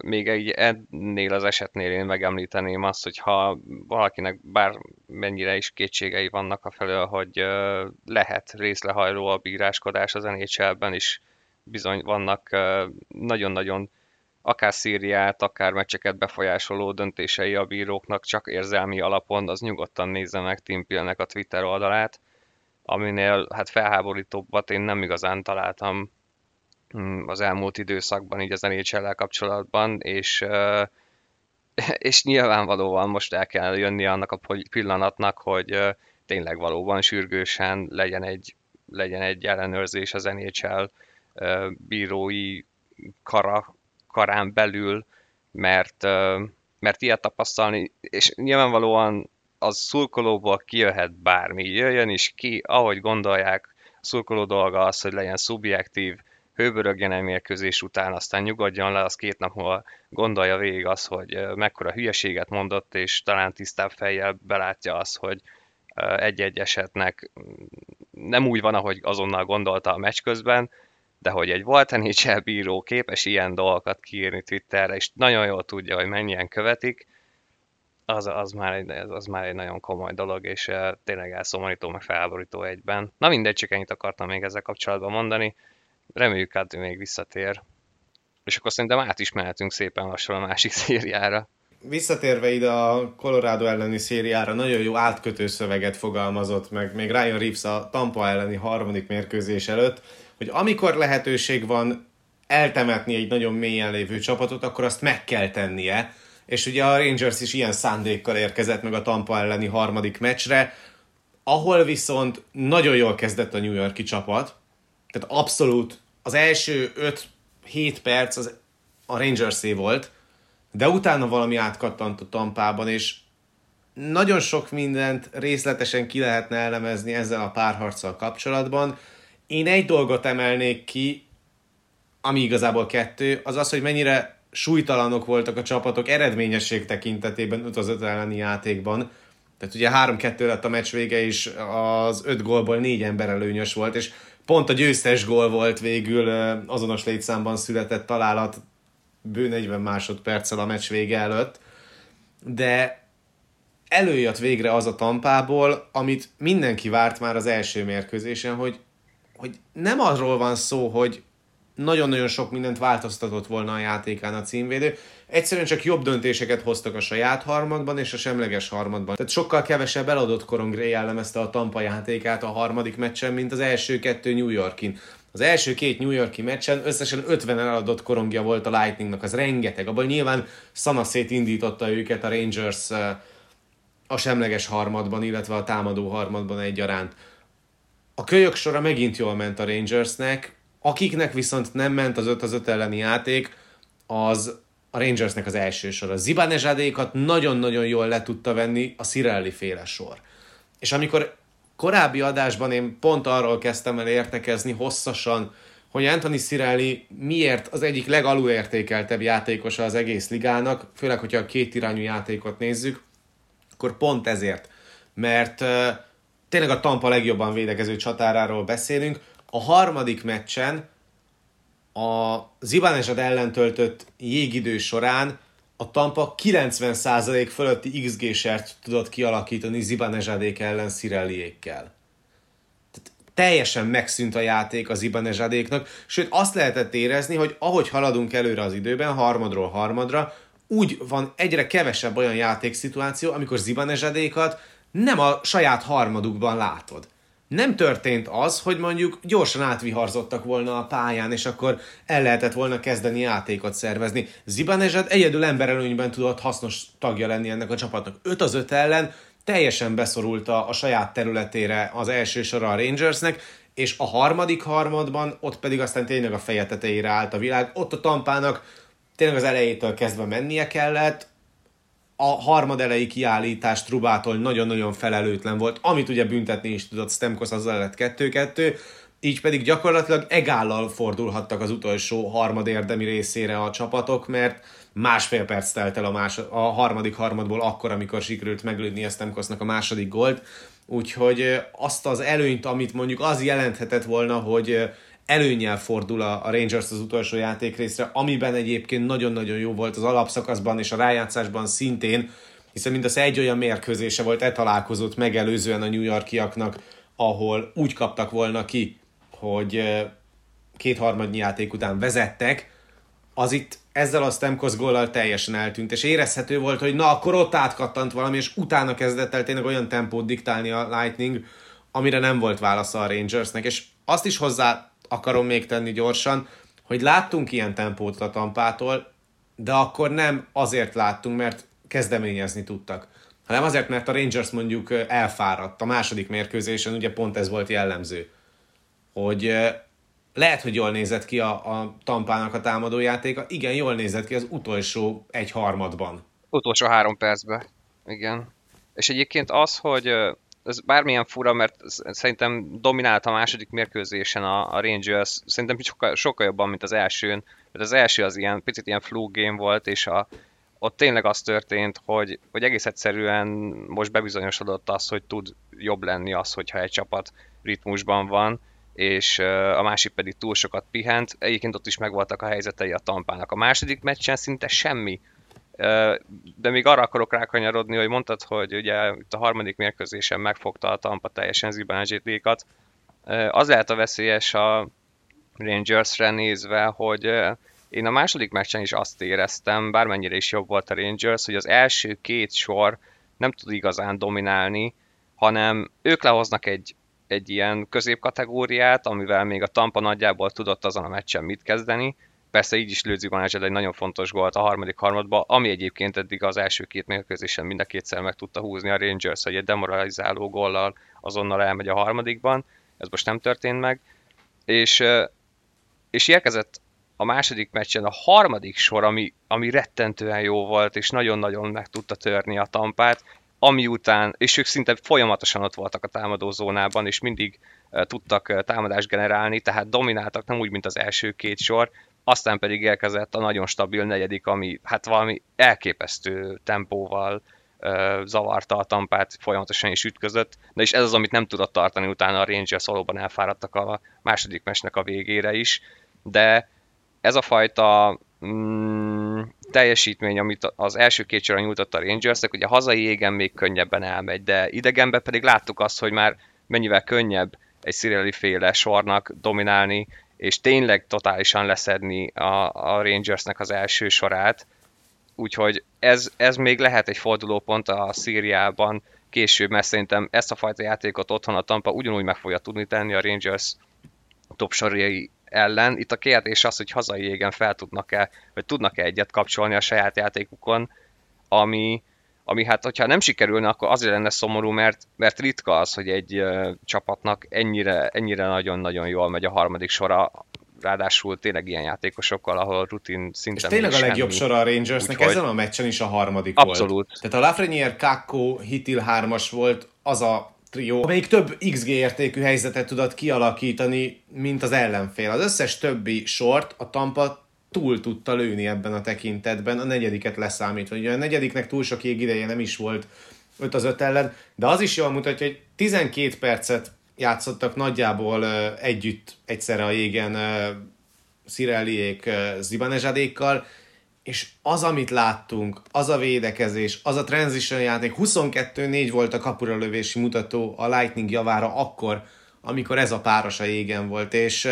még egy ennél az esetnél én megemlíteném azt, hogy ha valakinek bár mennyire is kétségei vannak a felől, hogy lehet részlehajló a bíráskodás az NHL-ben is, bizony vannak nagyon-nagyon akár Szíriát, akár meccseket befolyásoló döntései a bíróknak csak érzelmi alapon, az nyugodtan nézze meg Tim Pillnek a Twitter oldalát, aminél hát felháborítóbbat én nem igazán találtam az elmúlt időszakban így az nhl kapcsolatban, és, és nyilvánvalóan most el kell jönni annak a pillanatnak, hogy tényleg valóban sürgősen legyen egy, legyen egy ellenőrzés az NHL bírói kara karán belül, mert, mert ilyet tapasztalni, és nyilvánvalóan az szurkolóból kijöhet bármi, jöjjön is ki, ahogy gondolják, a szurkoló dolga az, hogy legyen szubjektív, hőbörögjen egy mérkőzés után, aztán nyugodjon le, az két nap múlva gondolja végig az, hogy mekkora hülyeséget mondott, és talán tisztább fejjel belátja azt, hogy egy-egy esetnek nem úgy van, ahogy azonnal gondolta a meccs közben, de hogy egy volt NHL bíró képes ilyen dolgokat kiírni Twitterre, és nagyon jól tudja, hogy mennyien követik, az, az, már egy, az már egy nagyon komoly dolog, és tényleg elszomorító, meg felborító egyben. Na mindegy, csak ennyit akartam még ezzel kapcsolatban mondani. Reméljük, hogy még visszatér. És akkor szerintem át is mehetünk szépen lassan a másik szériára. Visszatérve ide a Colorado elleni szériára, nagyon jó átkötő szöveget fogalmazott meg, még Ryan Reeves a Tampa elleni harmadik mérkőzés előtt, hogy amikor lehetőség van eltemetni egy nagyon mélyen lévő csapatot, akkor azt meg kell tennie. És ugye a Rangers is ilyen szándékkal érkezett meg a Tampa elleni harmadik meccsre, ahol viszont nagyon jól kezdett a New Yorki csapat, tehát abszolút az első 5-7 perc az a Rangerszé volt, de utána valami átkattant a Tampában, és nagyon sok mindent részletesen ki lehetne elemezni ezzel a párharccal kapcsolatban, én egy dolgot emelnék ki, ami igazából kettő, az az, hogy mennyire súlytalanok voltak a csapatok eredményesség tekintetében 5 az 5 elleni játékban. Tehát ugye 3-2 lett a meccs vége, és az 5 gólból 4 ember előnyös volt, és pont a győztes gól volt végül azonos létszámban született találat bő 40 másodperccel a meccs vége előtt. De előjött végre az a tampából, amit mindenki várt már az első mérkőzésen, hogy hogy nem arról van szó, hogy nagyon-nagyon sok mindent változtatott volna a játékán a címvédő, egyszerűen csak jobb döntéseket hoztak a saját harmadban és a semleges harmadban. Tehát sokkal kevesebb eladott korongré jellemezte a Tampa játékát a harmadik meccsen, mint az első kettő New Yorkin. Az első két New Yorki meccsen összesen 50 eladott korongja volt a Lightningnak, az rengeteg. Abban nyilván szanaszét indította őket a Rangers a semleges harmadban, illetve a támadó harmadban egyaránt. A kölyök sora megint jól ment a Rangersnek, akiknek viszont nem ment az 5 az 5 elleni játék, az a Rangersnek az első sor. A Zibanezsadékat nagyon-nagyon jól le tudta venni a Cirelli féle sor. És amikor korábbi adásban én pont arról kezdtem el értekezni hosszasan, hogy Anthony Cirelli miért az egyik legalulértékeltebb játékosa az egész ligának, főleg, hogyha a két irányú játékot nézzük, akkor pont ezért. Mert tényleg a Tampa legjobban védekező csatáráról beszélünk. A harmadik meccsen a Zibanezsad ellen töltött jégidő során a Tampa 90% fölötti XG-sert tudott kialakítani Zibanezsadék ellen Szirelliékkel. Tehát teljesen megszűnt a játék az Zibanezsadéknak, sőt azt lehetett érezni, hogy ahogy haladunk előre az időben, harmadról harmadra, úgy van egyre kevesebb olyan játékszituáció, amikor Zibanezsadékat nem a saját harmadukban látod nem történt az, hogy mondjuk gyorsan átviharzottak volna a pályán, és akkor el lehetett volna kezdeni játékot szervezni. Zibanezsad egyedül emberelőnyben tudott hasznos tagja lenni ennek a csapatnak. 5 az 5 ellen teljesen beszorulta a saját területére az első sora a Rangersnek, és a harmadik harmadban ott pedig aztán tényleg a feje tetejére állt a világ. Ott a tampának tényleg az elejétől kezdve mennie kellett, a harmadelei kiállítás Trubától nagyon-nagyon felelőtlen volt, amit ugye büntetni is tudott Stemkos, azzal lett 2-2, így pedig gyakorlatilag egállal fordulhattak az utolsó harmad érdemi részére a csapatok, mert másfél perc telt el a, más, a harmadik harmadból akkor, amikor sikerült meglődni Stemkosnak a második gólt, úgyhogy azt az előnyt, amit mondjuk az jelenthetett volna, hogy előnyel fordul a Rangers az utolsó játékrészre, amiben egyébként nagyon-nagyon jó volt az alapszakaszban és a rájátszásban szintén, hiszen mindaz egy olyan mérkőzése volt e találkozott megelőzően a New Yorkiaknak, ahol úgy kaptak volna ki, hogy kétharmadnyi játék után vezettek, az itt ezzel a Stemkos góllal teljesen eltűnt, és érezhető volt, hogy na, akkor ott átkattant valami, és utána kezdett el tényleg olyan tempót diktálni a Lightning, amire nem volt válasza a Rangersnek, és azt is hozzá akarom még tenni gyorsan, hogy láttunk ilyen tempót a Tampától, de akkor nem azért láttunk, mert kezdeményezni tudtak, hanem azért, mert a Rangers mondjuk elfáradt a második mérkőzésen, ugye pont ez volt jellemző, hogy lehet, hogy jól nézett ki a, a Tampának a támadójátéka, igen, jól nézett ki az utolsó egy harmadban. Utolsó három percben, igen. És egyébként az, hogy ez bármilyen fura, mert szerintem dominált a második mérkőzésen a, a Rangers, szerintem sokkal, sokkal jobban, mint az elsőn, mert az első az ilyen, picit ilyen flu game volt, és a, ott tényleg az történt, hogy, hogy egész egyszerűen most bebizonyosodott az, hogy tud jobb lenni az, hogyha egy csapat ritmusban van, és a másik pedig túl sokat pihent. Egyébként ott is megvoltak a helyzetei a tampának. A második meccsen szinte semmi de még arra akarok rákanyarodni, hogy mondtad, hogy ugye itt a harmadik mérkőzésen megfogta a Tampa teljesen Zibanezsétékat. Az lehet a veszélyes a Rangersre nézve, hogy én a második meccsen is azt éreztem, bármennyire is jobb volt a Rangers, hogy az első két sor nem tud igazán dominálni, hanem ők lehoznak egy, egy ilyen középkategóriát, amivel még a Tampa nagyjából tudott azon a meccsen mit kezdeni, Persze így is Lőzi Balázsed egy nagyon fontos gólt a harmadik harmadban, ami egyébként eddig az első két mérkőzésen mind a kétszer meg tudta húzni a Rangers, hogy egy demoralizáló góllal azonnal elmegy a harmadikban. Ez most nem történt meg. És, és érkezett a második meccsen a harmadik sor, ami, ami rettentően jó volt, és nagyon-nagyon meg tudta törni a tampát, ami után, és ők szinte folyamatosan ott voltak a támadózónában, és mindig tudtak támadást generálni, tehát domináltak, nem úgy, mint az első két sor, aztán pedig érkezett a nagyon stabil negyedik, ami hát valami elképesztő tempóval ö, zavarta a tampát, folyamatosan is ütközött, de és ez az, amit nem tudott tartani utána a Rangers valóban elfáradtak a második mesnek a végére is, de ez a fajta mm, teljesítmény, amit az első két sorra nyújtott a Rangersnek, ugye a hazai égen még könnyebben elmegy, de idegenben pedig láttuk azt, hogy már mennyivel könnyebb egy Cirelli féle sornak dominálni, és tényleg totálisan leszedni a, a Rangersnek az első sorát, úgyhogy ez, ez még lehet egy fordulópont a Szíriában később, mert szerintem ezt a fajta játékot otthon a Tampa ugyanúgy meg fogja tudni tenni a Rangers top sorjai ellen. Itt a kérdés az, hogy hazai égen fel tudnak-e, vagy tudnak-e egyet kapcsolni a saját játékukon, ami, ami hát, hogyha nem sikerülne, akkor azért lenne szomorú, mert, mert ritka az, hogy egy csapatnak ennyire, ennyire nagyon-nagyon jól megy a harmadik sora, ráadásul tényleg ilyen játékosokkal, ahol rutin szinten És tényleg a legjobb sora a Rangersnek Úgyhogy... ezen a meccsen is a harmadik Abszolút. volt. Tehát a Lafreniere, Kakko, Hitil 3-as volt az a trió, amelyik több XG értékű helyzetet tudott kialakítani, mint az ellenfél. Az összes többi sort a Tampa túl tudta lőni ebben a tekintetben, a negyediket leszámítva. Ugye a negyediknek túl sok ideje nem is volt 5 az 5 ellen, de az is jól mutatja, hogy 12 percet játszottak nagyjából együtt egyszerre a jégen Szirelliék Zibanezsadékkal, és az, amit láttunk, az a védekezés, az a transition játék, 22-4 volt a kapura lövési mutató a Lightning javára akkor, amikor ez a páros a jégen volt, és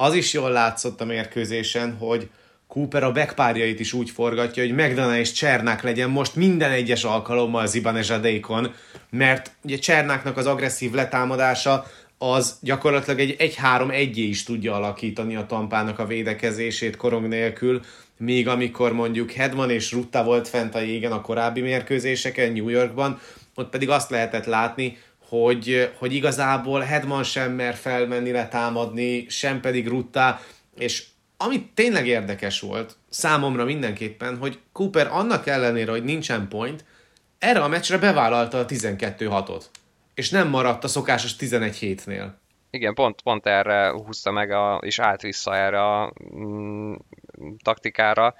az is jól látszott a mérkőzésen, hogy Cooper a backpárjait is úgy forgatja, hogy Megdana és Csernák legyen most minden egyes alkalommal Zibanejadékon, mert ugye Csernáknak az agresszív letámadása az gyakorlatilag egy 1-3-1 is tudja alakítani a tampának a védekezését korong nélkül, míg amikor mondjuk Hedman és Rutta volt fent a jégen a korábbi mérkőzéseken New Yorkban, ott pedig azt lehetett látni, hogy, hogy igazából Hedman sem mer felmenni letámadni, sem pedig Rutta, és ami tényleg érdekes volt, számomra mindenképpen, hogy Cooper annak ellenére, hogy nincsen point, erre a meccsre bevállalta a 12-6-ot, és nem maradt a szokásos 11 hétnél. Igen, pont, pont erre húzta meg, a, és állt vissza erre a mm, taktikára.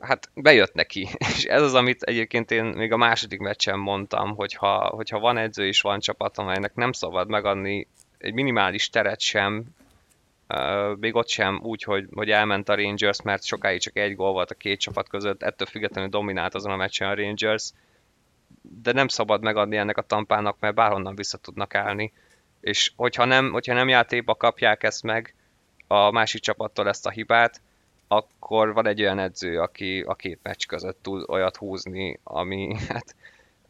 Hát bejött neki, és ez az, amit egyébként én még a második meccsen mondtam, hogyha, hogyha van edző és van csapat, amelynek nem szabad megadni egy minimális teret sem még ott sem úgy, hogy, hogy elment a Rangers, mert sokáig csak egy gól volt a két csapat között, ettől függetlenül dominált azon a meccsen a Rangers, de nem szabad megadni ennek a tampának, mert bárhonnan vissza tudnak állni. És hogyha nem, hogyha nem játékba kapják ezt meg a másik csapattól ezt a hibát, akkor van egy olyan edző, aki a két meccs között tud olyat húzni, ami hát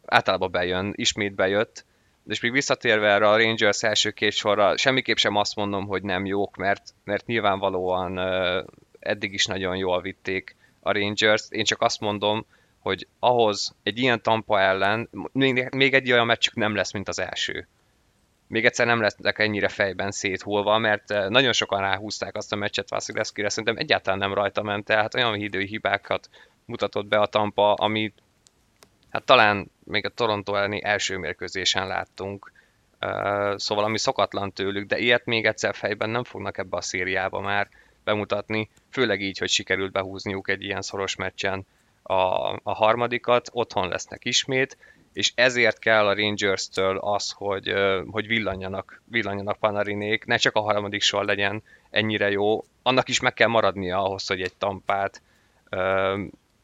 általában bejön, ismét bejött, és még visszatérve erre a Rangers első két sorra, semmiképp sem azt mondom, hogy nem jók, mert, mert nyilvánvalóan uh, eddig is nagyon jól vitték a Rangers. Én csak azt mondom, hogy ahhoz egy ilyen Tampa ellen még, még egy olyan meccsük nem lesz, mint az első. Még egyszer nem lesznek ennyire fejben széthulva, mert nagyon sokan ráhúzták azt a meccset Vasilevskire, szerintem egyáltalán nem rajta ment, tehát olyan hidő hibákat mutatott be a Tampa, amit hát talán még a Toronto elleni első mérkőzésen láttunk, szóval ami szokatlan tőlük, de ilyet még egyszer fejben nem fognak ebbe a szériába már bemutatni, főleg így, hogy sikerült behúzniuk egy ilyen szoros meccsen a, a harmadikat, otthon lesznek ismét, és ezért kell a Rangers-től az, hogy, hogy villanjanak, villanjanak Panarinék, ne csak a harmadik sor legyen ennyire jó, annak is meg kell maradnia ahhoz, hogy egy tampát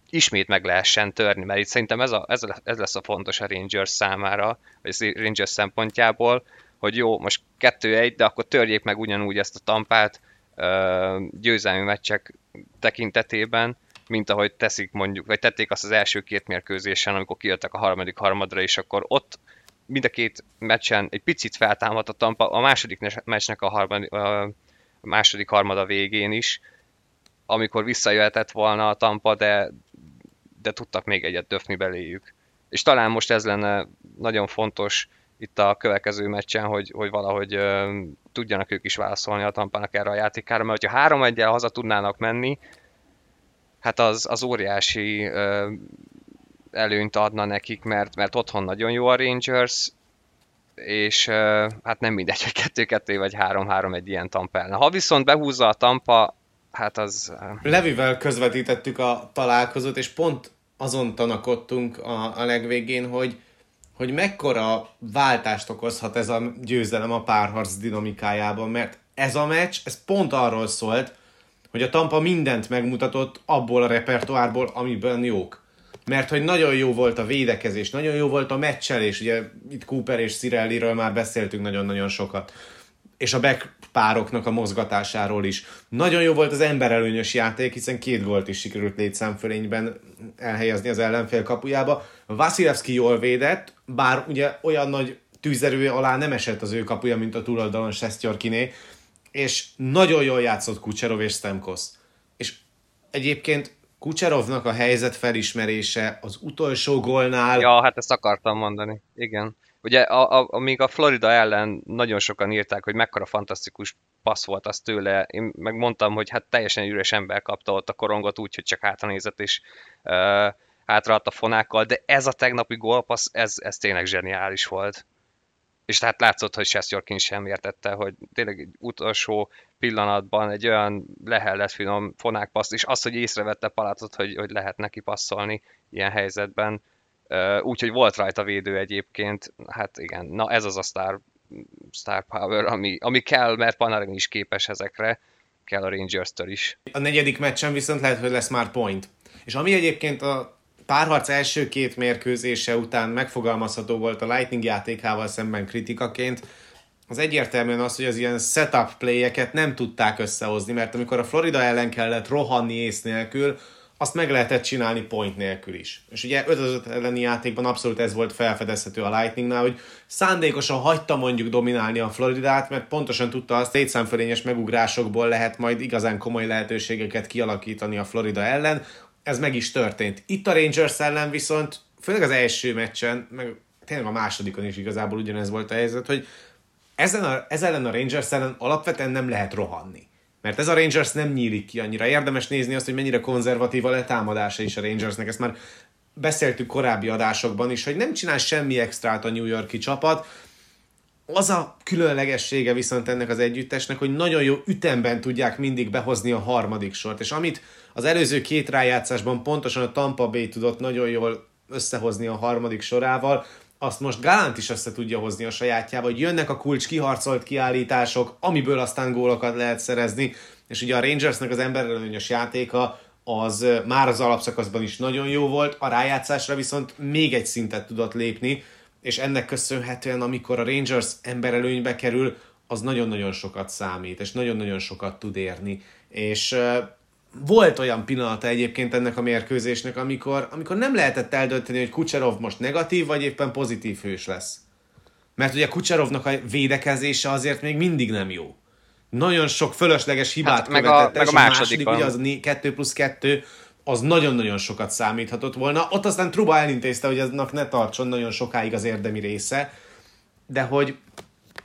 ismét meg lehessen törni, mert itt szerintem ez, a, ez, a, ez lesz a fontos a Rangers számára, vagy a Rangers szempontjából, hogy jó, most 2-1, de akkor törjék meg ugyanúgy ezt a tampát győzelmi meccsek tekintetében, mint ahogy teszik mondjuk, vagy tették azt az első két mérkőzésen, amikor kijöttek a harmadik harmadra, és akkor ott mind a két meccsen egy picit feltámadt a Tampa, a második meccsnek a, harmadik, a második harmada végén is, amikor visszajöhetett volna a Tampa, de, de tudtak még egyet döfni beléjük. És talán most ez lenne nagyon fontos itt a következő meccsen, hogy, hogy valahogy uh, tudjanak ők is válaszolni a tampának erre a játékára, mert hogyha három egyel haza tudnának menni, hát az, az óriási uh, előnyt adna nekik, mert, mert otthon nagyon jó a Rangers, és uh, hát nem mindegy, hogy 2-2 vagy 3-3 egy ilyen tampa Ha viszont behúzza a tampa, hát az... Levivel közvetítettük a találkozót, és pont azon tanakodtunk a, a legvégén, hogy, hogy mekkora váltást okozhat ez a győzelem a párharc dinamikájában, mert ez a meccs, ez pont arról szólt, hogy a Tampa mindent megmutatott abból a repertoárból, amiben jók. Mert hogy nagyon jó volt a védekezés, nagyon jó volt a meccselés, ugye itt Cooper és Cirelliről már beszéltünk nagyon-nagyon sokat és a back pároknak a mozgatásáról is. Nagyon jó volt az emberelőnyös játék, hiszen két gólt is sikerült létszámfölényben elhelyezni az ellenfél kapujába. Vasilevski jól védett, bár ugye olyan nagy tűzerő alá nem esett az ő kapuja, mint a túloldalon Sestjorkiné, és nagyon jól játszott Kucserov és Stemkos. És egyébként Kucserovnak a helyzet felismerése az utolsó gólnál... Ja, hát ezt akartam mondani, igen. Ugye a, a, a Florida ellen nagyon sokan írták, hogy mekkora fantasztikus passz volt az tőle, én megmondtam, hogy hát teljesen üres ember kapta ott a korongot úgy, hogy csak hátranézett és uh, a fonákkal, de ez a tegnapi gólpassz, ez, ez tényleg zseniális volt. És tehát látszott, hogy Sestjorkin sem értette, hogy tényleg egy utolsó pillanatban egy olyan lehellett finom fonákpaszt, és az, hogy észrevette Palatot, hogy, hogy lehet neki passzolni ilyen helyzetben, Úgyhogy volt rajta védő egyébként, hát igen, na ez az a star, star power, ami, ami kell, mert Panarin is képes ezekre, kell a Rangers-től is. A negyedik meccsen viszont lehet, hogy lesz már point. És ami egyébként a párharc első két mérkőzése után megfogalmazható volt a Lightning játékával szemben kritikaként, az egyértelműen az, hogy az ilyen setup playeket nem tudták összehozni, mert amikor a Florida ellen kellett rohanni ész nélkül, azt meg lehetett csinálni point nélkül is. És ugye 5 5 elleni játékban abszolút ez volt felfedezhető a Lightningnál, hogy szándékosan hagyta mondjuk dominálni a Floridát, mert pontosan tudta azt, létszámfölényes megugrásokból lehet majd igazán komoly lehetőségeket kialakítani a Florida ellen. Ez meg is történt. Itt a Rangers ellen viszont, főleg az első meccsen, meg tényleg a másodikon is igazából ugyanez volt a helyzet, hogy ezen a, ez ellen a Rangers ellen alapvetően nem lehet rohanni. Mert ez a Rangers nem nyílik ki annyira. Érdemes nézni azt, hogy mennyire konzervatív a letámadása is a Rangersnek. Ezt már beszéltük korábbi adásokban is, hogy nem csinál semmi extrát a New Yorki csapat. Az a különlegessége viszont ennek az együttesnek, hogy nagyon jó ütemben tudják mindig behozni a harmadik sort. És amit az előző két rájátszásban pontosan a Tampa Bay tudott nagyon jól összehozni a harmadik sorával, azt most Galant is össze tudja hozni a sajátjába, hogy jönnek a kulcs kiharcolt kiállítások, amiből aztán gólokat lehet szerezni, és ugye a Rangersnek az emberelőnyös játéka az már az alapszakaszban is nagyon jó volt, a rájátszásra viszont még egy szintet tudott lépni, és ennek köszönhetően, amikor a Rangers emberelőnybe kerül, az nagyon-nagyon sokat számít, és nagyon-nagyon sokat tud érni. És volt olyan pillanata egyébként ennek a mérkőzésnek, amikor, amikor nem lehetett eldönteni, hogy Kucserov most negatív, vagy éppen pozitív hős lesz. Mert ugye Kucserovnak a védekezése azért még mindig nem jó. Nagyon sok fölösleges hibát hát, meg a, meg a második, ugye az 2 plusz 2, az nagyon-nagyon sokat számíthatott volna. Ott aztán Truba elintézte, hogy eznek ne tartson nagyon sokáig az érdemi része, de hogy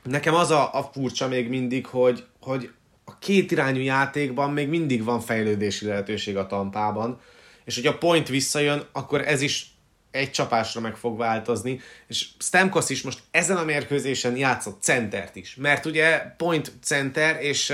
nekem az a, a furcsa még mindig, hogy, hogy a két irányú játékban még mindig van fejlődési lehetőség a tampában, és hogy a point visszajön, akkor ez is egy csapásra meg fog változni, és Stamkos is most ezen a mérkőzésen játszott centert is, mert ugye point center, és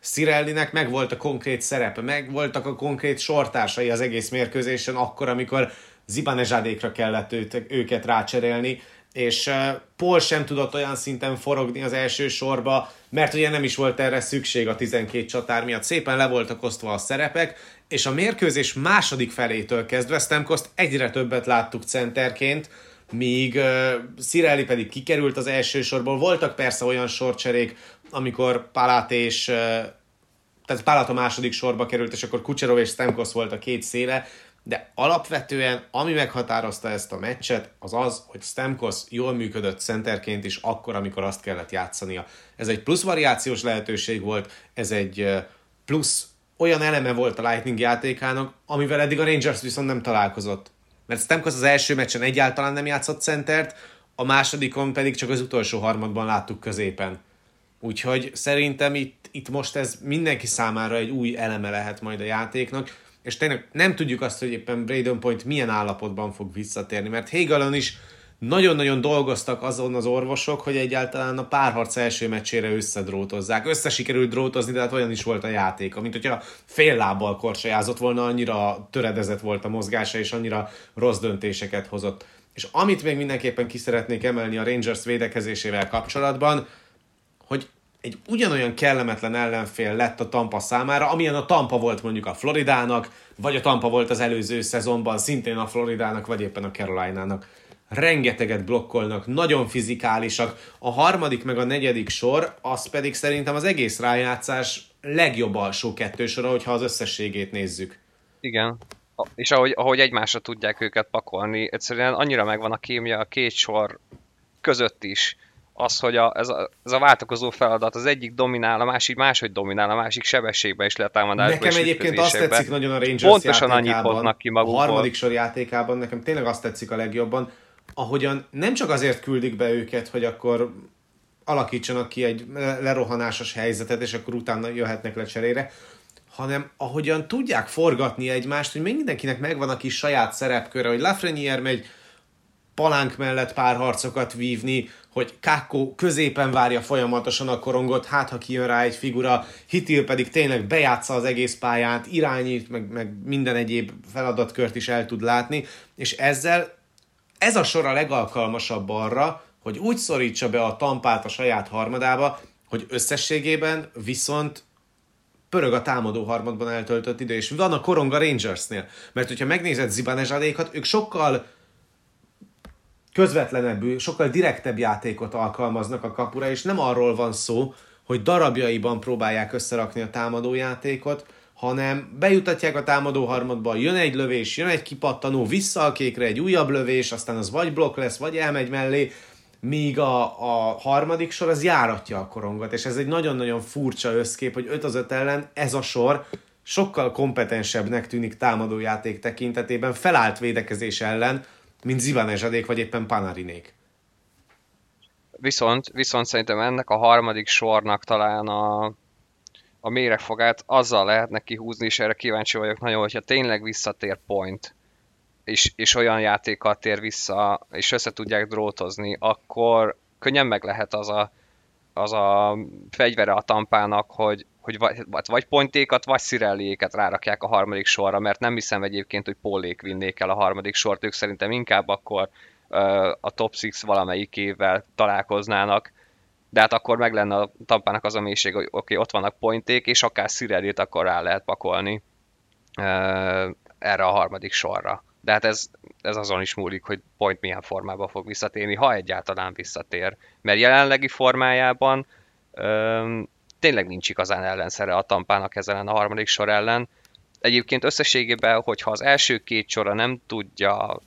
Cirellinek meg volt a konkrét szerepe, meg voltak a konkrét sortársai az egész mérkőzésen, akkor, amikor Zibanezsádékra kellett őt, őket rácserélni, és Paul sem tudott olyan szinten forogni az első sorba, mert ugye nem is volt erre szükség a 12 csatár miatt. Szépen le voltak osztva a szerepek, és a mérkőzés második felétől kezdve Stemkoszt egyre többet láttuk centerként, míg uh, Cirelli pedig kikerült az első sorból. Voltak persze olyan sorcserék, amikor Palát és uh, tehát Palát a második sorba került, és akkor Kucserov és Stemkos volt a két széle, de alapvetően ami meghatározta ezt a meccset, az az, hogy Stamkos jól működött centerként is akkor, amikor azt kellett játszania. Ez egy plusz variációs lehetőség volt, ez egy plusz olyan eleme volt a Lightning játékának, amivel eddig a Rangers viszont nem találkozott. Mert Stamkos az első meccsen egyáltalán nem játszott centert, a másodikon pedig csak az utolsó harmadban láttuk középen. Úgyhogy szerintem itt, itt most ez mindenki számára egy új eleme lehet majd a játéknak, és tényleg nem tudjuk azt, hogy éppen Braden Point milyen állapotban fog visszatérni, mert Hegelon is nagyon-nagyon dolgoztak azon az orvosok, hogy egyáltalán a párharc első meccsére összedrótozzák. Össze sikerült drótozni, de hát olyan is volt a játék, mint hogyha fél lábbal korsajázott volna, annyira töredezett volt a mozgása, és annyira rossz döntéseket hozott. És amit még mindenképpen ki szeretnék emelni a Rangers védekezésével kapcsolatban, hogy egy ugyanolyan kellemetlen ellenfél lett a Tampa számára, amilyen a Tampa volt mondjuk a Floridának, vagy a Tampa volt az előző szezonban szintén a Floridának, vagy éppen a Carolina-nak. Rengeteget blokkolnak, nagyon fizikálisak. A harmadik meg a negyedik sor, az pedig szerintem az egész rájátszás legjobb alsó kettősora, hogyha az összességét nézzük. Igen. És ahogy, ahogy egymásra tudják őket pakolni, egyszerűen annyira megvan a kémia a két sor között is, az, hogy a, ez, a, ez a váltakozó feladat, az egyik dominál, a másik máshogy dominál, a másik sebességbe is letámadásba Nekem egyébként azt tetszik nagyon a Rangers Pontosan annyit hoznak ki magukból. A harmadik sor játékában nekem tényleg azt tetszik a legjobban, ahogyan nem csak azért küldik be őket, hogy akkor alakítsanak ki egy lerohanásos helyzetet, és akkor utána jöhetnek le cserére, hanem ahogyan tudják forgatni egymást, hogy mindenkinek megvan a kis saját szerepköre, hogy Lafreniere megy palánk mellett pár harcokat vívni, hogy Kakko középen várja folyamatosan a korongot, hát ha kijön rá egy figura, Hitil pedig tényleg bejátsza az egész pályát, irányít, meg, meg minden egyéb feladatkört is el tud látni, és ezzel ez a sor a legalkalmasabb arra, hogy úgy szorítsa be a tampát a saját harmadába, hogy összességében viszont pörög a támadó harmadban eltöltött idő, és van a koronga Rangersnél. Mert hogyha megnézed Zibanezsadékat, ők sokkal közvetlenebbű, sokkal direktebb játékot alkalmaznak a kapura, és nem arról van szó, hogy darabjaiban próbálják összerakni a támadójátékot, hanem bejutatják a támadó harmadba, jön egy lövés, jön egy kipattanó, vissza a kékre egy újabb lövés, aztán az vagy blokk lesz, vagy elmegy mellé, míg a, a harmadik sor az járatja a korongot, és ez egy nagyon-nagyon furcsa összkép, hogy 5 az 5 ellen ez a sor sokkal kompetensebbnek tűnik támadójáték tekintetében felállt védekezés ellen, mint Zivanezsadék vagy éppen Panarinék. Viszont, viszont szerintem ennek a harmadik sornak talán a, a méregfogát azzal lehetne kihúzni, és erre kíváncsi vagyok nagyon, hogyha tényleg visszatér point, és, és olyan játékkal tér vissza, és össze tudják drótozni, akkor könnyen meg lehet az a, az a fegyvere a tampának, hogy, hogy vagy, vagy pontékat, vagy szirelliéket rárakják a harmadik sorra, mert nem hiszem egyébként, hogy Pólék vinnék el a harmadik sort, ők szerintem inkább akkor a top 6 valamelyikével találkoznának, de hát akkor meg lenne a tampának az a mélység, hogy oké, okay, ott vannak pointék, és akár Szirellit akkor rá lehet pakolni erre a harmadik sorra. De hát ez, ez azon is múlik, hogy point milyen formában fog visszatérni, ha egyáltalán visszatér. Mert jelenlegi formájában öm, tényleg nincs igazán ellenszere a tampának ezen a harmadik sor ellen. Egyébként összességében, hogyha az első két sora nem tudja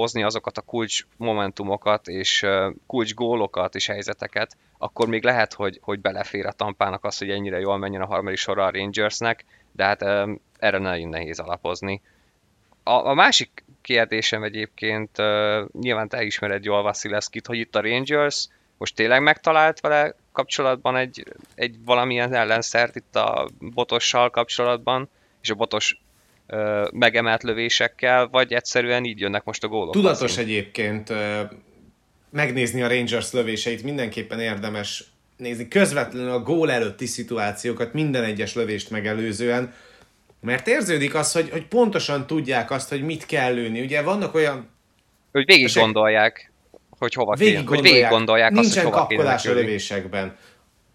hozni azokat a kulcs momentumokat és kulcs gólokat és helyzeteket, akkor még lehet, hogy, hogy belefér a tampának az, hogy ennyire jól menjen a harmadik sorra a Rangersnek, de hát erre nagyon nehéz alapozni. A, a másik kérdésem egyébként, nyilván te ismered jól Vasilevskit, hogy itt a Rangers most tényleg megtalált vele kapcsolatban egy, egy valamilyen ellenszert itt a botossal kapcsolatban, és a botos uh, megemelt lövésekkel, vagy egyszerűen így jönnek most a gólok? Tudatos azért? egyébként megnézni a Rangers lövéseit, mindenképpen érdemes nézni közvetlenül a gól előtti szituációkat, minden egyes lövést megelőzően, mert érződik az, hogy, hogy pontosan tudják azt, hogy mit kell lőni. Ugye vannak olyan... Hogy végig gondolják, hogy hova végig kéne, gondolják, hogy végig gondolják azt, hogy hova kapkodás a lövésekben.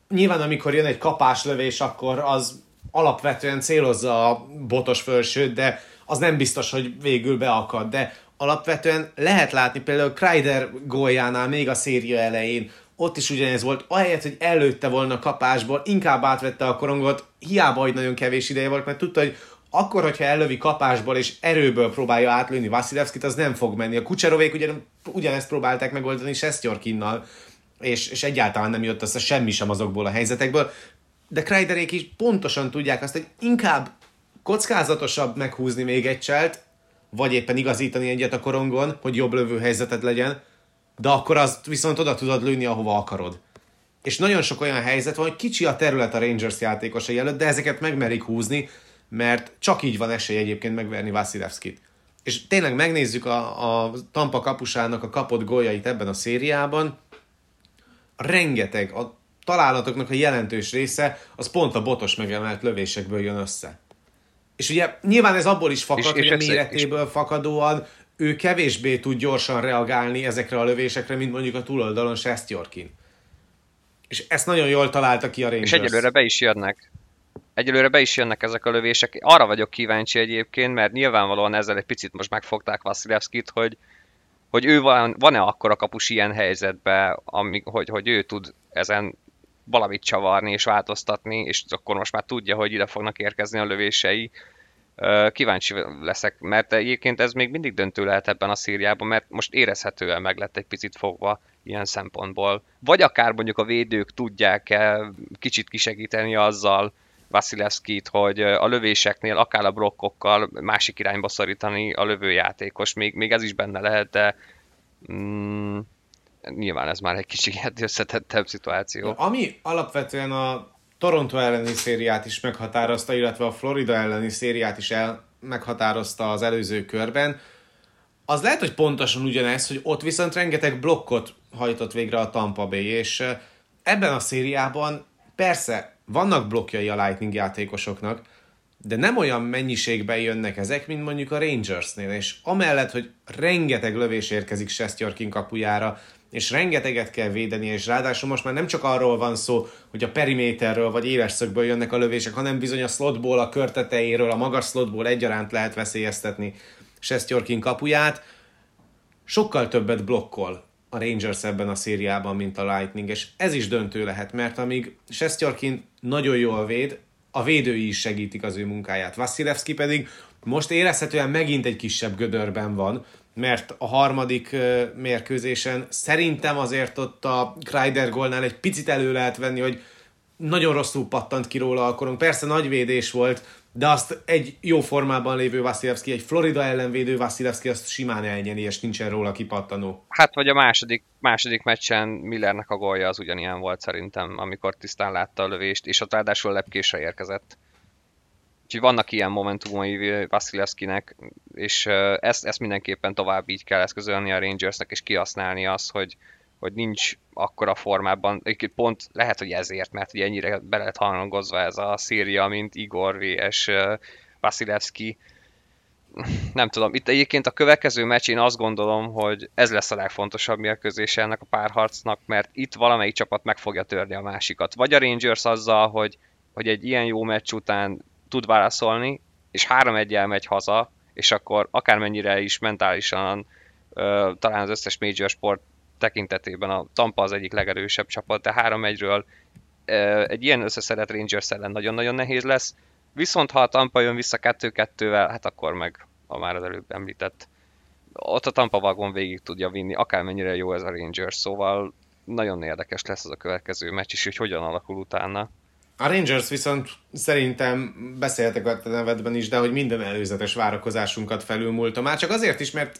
Nyilván, amikor jön egy kapás lövés, akkor az alapvetően célozza a botos fölsőt, de az nem biztos, hogy végül beakad. De alapvetően lehet látni például Kreider góljánál még a széria elején, ott is ugyanez volt, ahelyett, hogy előtte volna kapásból, inkább átvette a korongot, hiába, hogy nagyon kevés ideje volt, mert tudta, hogy akkor, hogyha ellövi kapásból és erőből próbálja átlőni Vasilevskit, az nem fog menni. A Kucserovék ugyan, ugyanezt próbálták megoldani Sestyorkinnal, és, és egyáltalán nem jött össze semmi sem azokból a helyzetekből. De Kreiderék is pontosan tudják azt, hogy inkább kockázatosabb meghúzni még egy cselt, vagy éppen igazítani egyet a korongon, hogy jobb lövő helyzeted legyen, de akkor azt viszont oda tudod lőni, ahova akarod. És nagyon sok olyan helyzet van, hogy kicsi a terület a Rangers játékosai előtt, de ezeket megmerik húzni, mert csak így van esély egyébként megverni Vasilevskit. És tényleg megnézzük a, a Tampa kapusának a kapott góljait ebben a szériában, rengeteg, a találatoknak a jelentős része, az pont a botos megemelt lövésekből jön össze. És ugye nyilván ez abból is fakad, és, hogy és a méretéből és... fakadóan ő kevésbé tud gyorsan reagálni ezekre a lövésekre, mint mondjuk a túloldalon Sestjorkin. És ezt nagyon jól találta ki a Rangers. És egyelőre be is jönnek. Egyelőre be is jönnek ezek a lövések. Arra vagyok kíváncsi egyébként, mert nyilvánvalóan ezzel egy picit most megfogták Vasilevskit, hogy, hogy ő van, van-e akkor a kapus ilyen helyzetben, ami, hogy, hogy ő tud ezen valamit csavarni és változtatni, és akkor most már tudja, hogy ide fognak érkezni a lövései, Kíváncsi leszek, mert egyébként ez még mindig döntő lehet ebben a szíriában, mert most érezhetően meg lett egy picit fogva ilyen szempontból. Vagy akár mondjuk a védők tudják-e kicsit kisegíteni azzal Vasilevskit, hogy a lövéseknél akár a blokkokkal másik irányba szorítani a lövőjátékos. Még, még ez is benne lehet, de mm, nyilván ez már egy kicsit összetettebb szituáció. Ami alapvetően a Toronto elleni szériát is meghatározta, illetve a Florida elleni szériát is el meghatározta az előző körben. Az lehet, hogy pontosan ugyanez, hogy ott viszont rengeteg blokkot hajtott végre a Tampa Bay, és ebben a szériában persze vannak blokkjai a Lightning játékosoknak, de nem olyan mennyiségben jönnek ezek, mint mondjuk a Rangersnél, és amellett, hogy rengeteg lövés érkezik Sestjorkin kapujára, és rengeteget kell védeni, és ráadásul most már nem csak arról van szó, hogy a periméterről vagy éles szögből jönnek a lövések, hanem bizony a slotból, a körtetejéről, a magas slotból egyaránt lehet veszélyeztetni Sestjorkin kapuját. Sokkal többet blokkol a Rangers ebben a szériában, mint a Lightning, és ez is döntő lehet, mert amíg Sestjorkin nagyon jól véd, a védői is segítik az ő munkáját. Vasilevski pedig most érezhetően megint egy kisebb gödörben van, mert a harmadik mérkőzésen szerintem azért ott a Kreider gólnál egy picit elő lehet venni, hogy nagyon rosszul pattant ki róla a korong. Persze nagy védés volt, de azt egy jó formában lévő Vasilevski, egy Florida ellenvédő Vasilevski azt simán elnyeri, és nincsen róla kipattanó. Hát vagy a második, második meccsen Millernek a gólja az ugyanilyen volt szerintem, amikor tisztán látta a lövést, és ott ráadásul lepkésre érkezett. Úgyhogy vannak ilyen momentumai Vasilevskinek, és ezt, ezt mindenképpen tovább így kell eszközölni a Rangersnek, és kihasználni azt, hogy, hogy nincs akkora formában, pont lehet, hogy ezért, mert ugye ennyire be lehet hangozva ez a széria, mint Igor vs. Vasilevski. Nem tudom, itt egyébként a következő meccs én azt gondolom, hogy ez lesz a legfontosabb mérkőzése ennek a párharcnak, mert itt valamelyik csapat meg fogja törni a másikat. Vagy a Rangers azzal, hogy, hogy egy ilyen jó meccs után tud válaszolni, és 3 1 megy haza, és akkor akármennyire is mentálisan ö, talán az összes major sport tekintetében a Tampa az egyik legerősebb csapat, de 3-1-ről egy ilyen összeszedett Rangers ellen nagyon-nagyon nehéz lesz. Viszont ha a Tampa jön vissza 2-2-vel, hát akkor meg a már az előbb említett ott a Tampa vagon végig tudja vinni, akármennyire jó ez a Rangers, szóval nagyon érdekes lesz az a következő meccs is, hogy hogyan alakul utána. A Rangers viszont szerintem beszéltek a nevedben is, de hogy minden előzetes várakozásunkat felülmúlta. Már csak azért is, mert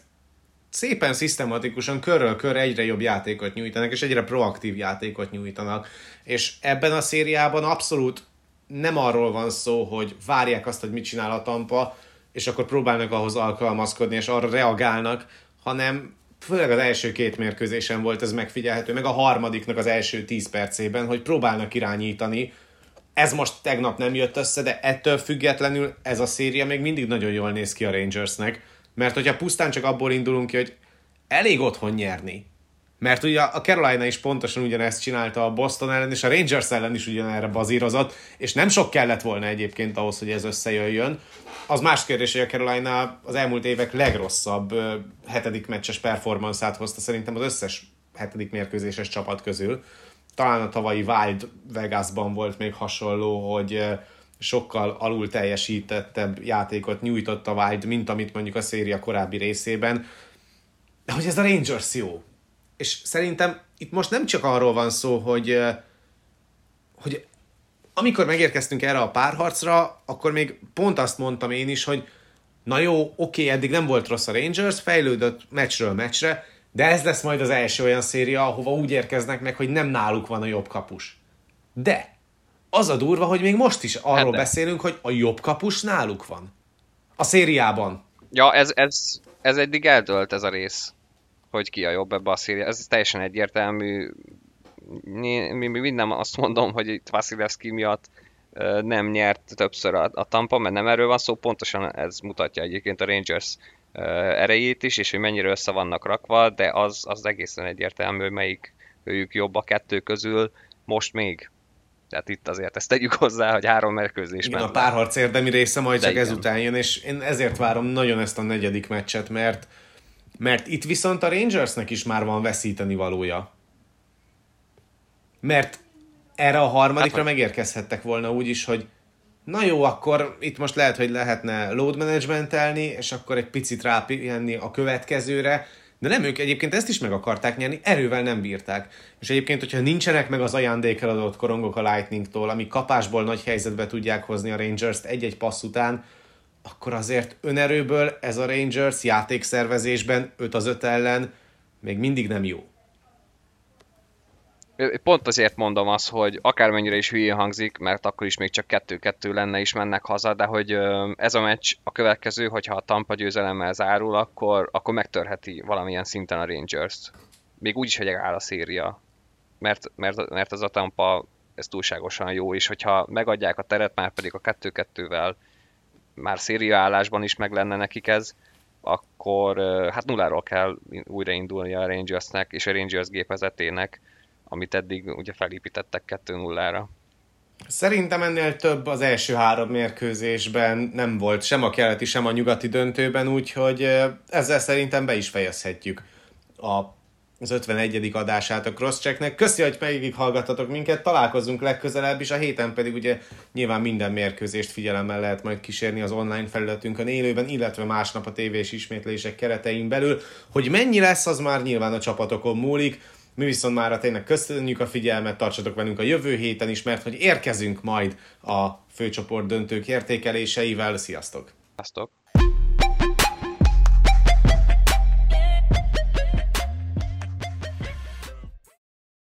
szépen szisztematikusan körről kör egyre jobb játékot nyújtanak, és egyre proaktív játékot nyújtanak. És ebben a szériában abszolút nem arról van szó, hogy várják azt, hogy mit csinál a Tampa, és akkor próbálnak ahhoz alkalmazkodni, és arra reagálnak, hanem főleg az első két mérkőzésen volt ez megfigyelhető, meg a harmadiknak az első tíz percében, hogy próbálnak irányítani, ez most tegnap nem jött össze, de ettől függetlenül ez a széria még mindig nagyon jól néz ki a Rangersnek, mert hogyha pusztán csak abból indulunk ki, hogy elég otthon nyerni, mert ugye a Carolina is pontosan ugyanezt csinálta a Boston ellen, és a Rangers ellen is ugyanerre bazírozott, és nem sok kellett volna egyébként ahhoz, hogy ez összejöjjön. Az más kérdés, hogy a Carolina az elmúlt évek legrosszabb hetedik meccses performanszát hozta szerintem az összes hetedik mérkőzéses csapat közül talán a tavalyi Wild Vegasban volt még hasonló, hogy sokkal alul teljesítettebb játékot nyújtott a Wild, mint amit mondjuk a széria korábbi részében. De hogy ez a Rangers jó. És szerintem itt most nem csak arról van szó, hogy, hogy amikor megérkeztünk erre a párharcra, akkor még pont azt mondtam én is, hogy na jó, oké, eddig nem volt rossz a Rangers, fejlődött meccsről meccsre, de ez lesz majd az első olyan széria, ahova úgy érkeznek meg, hogy nem náluk van a jobb kapus. De az a durva, hogy még most is arról hát beszélünk, hogy a jobb kapus náluk van. A szériában. Ja, ez, ez, ez eddig eldölt ez a rész, hogy ki a jobb ebbe a széria. Ez teljesen egyértelmű. Mi, mi, mi nem azt mondom, hogy itt Vasilevski miatt nem nyert többször a, a Tampa, mert nem erről van szó, pontosan ez mutatja egyébként a Rangers erejét is, és hogy mennyire össze vannak rakva, de az, az egészen egyértelmű, hogy melyik őjük jobb a kettő közül, most még. Tehát itt azért ezt tegyük hozzá, hogy három mérkőzés Igen, a párharc érdemi része majd de csak igen. ezután jön, és én ezért várom nagyon ezt a negyedik meccset, mert, mert itt viszont a Rangersnek is már van veszíteni valója. Mert erre a harmadikra hát, megérkezhettek volna úgy is, hogy na jó, akkor itt most lehet, hogy lehetne load managementelni, és akkor egy picit rápihenni a következőre, de nem ők egyébként ezt is meg akarták nyerni, erővel nem bírták. És egyébként, hogyha nincsenek meg az ajándékkel adott korongok a Lightningtól, ami kapásból nagy helyzetbe tudják hozni a Rangers-t egy-egy passz után, akkor azért önerőből ez a Rangers játékszervezésben 5 az 5 ellen még mindig nem jó pont azért mondom azt, hogy akármennyire is hülyén hangzik, mert akkor is még csak kettő-kettő lenne is mennek haza, de hogy ez a meccs a következő, hogyha a Tampa győzelemmel zárul, akkor, akkor megtörheti valamilyen szinten a Rangers-t. Még úgy is, hogy áll a széria. Mert, mert, mert ez a Tampa ez túlságosan jó, és hogyha megadják a teret, már pedig a kettő-kettővel már széria állásban is meg lenne nekik ez, akkor hát nulláról kell újraindulni a Rangersnek és a Rangers gépezetének, amit eddig ugye felépítettek 2-0-ra. Szerintem ennél több az első három mérkőzésben nem volt sem a keleti, sem a nyugati döntőben, úgyhogy ezzel szerintem be is fejezhetjük a az 51. adását a Crosschecknek. Köszi, hogy megig hallgattatok minket, találkozunk legközelebb is, a héten pedig ugye nyilván minden mérkőzést figyelemmel lehet majd kísérni az online felületünkön élőben, illetve másnap a tévés ismétlések keretein belül. Hogy mennyi lesz, az már nyilván a csapatokon múlik. Mi viszont már tényleg köszönjük a figyelmet, tartsatok velünk a jövő héten is, mert hogy érkezünk majd a főcsoport döntők értékeléseivel. Sziasztok! Sziasztok!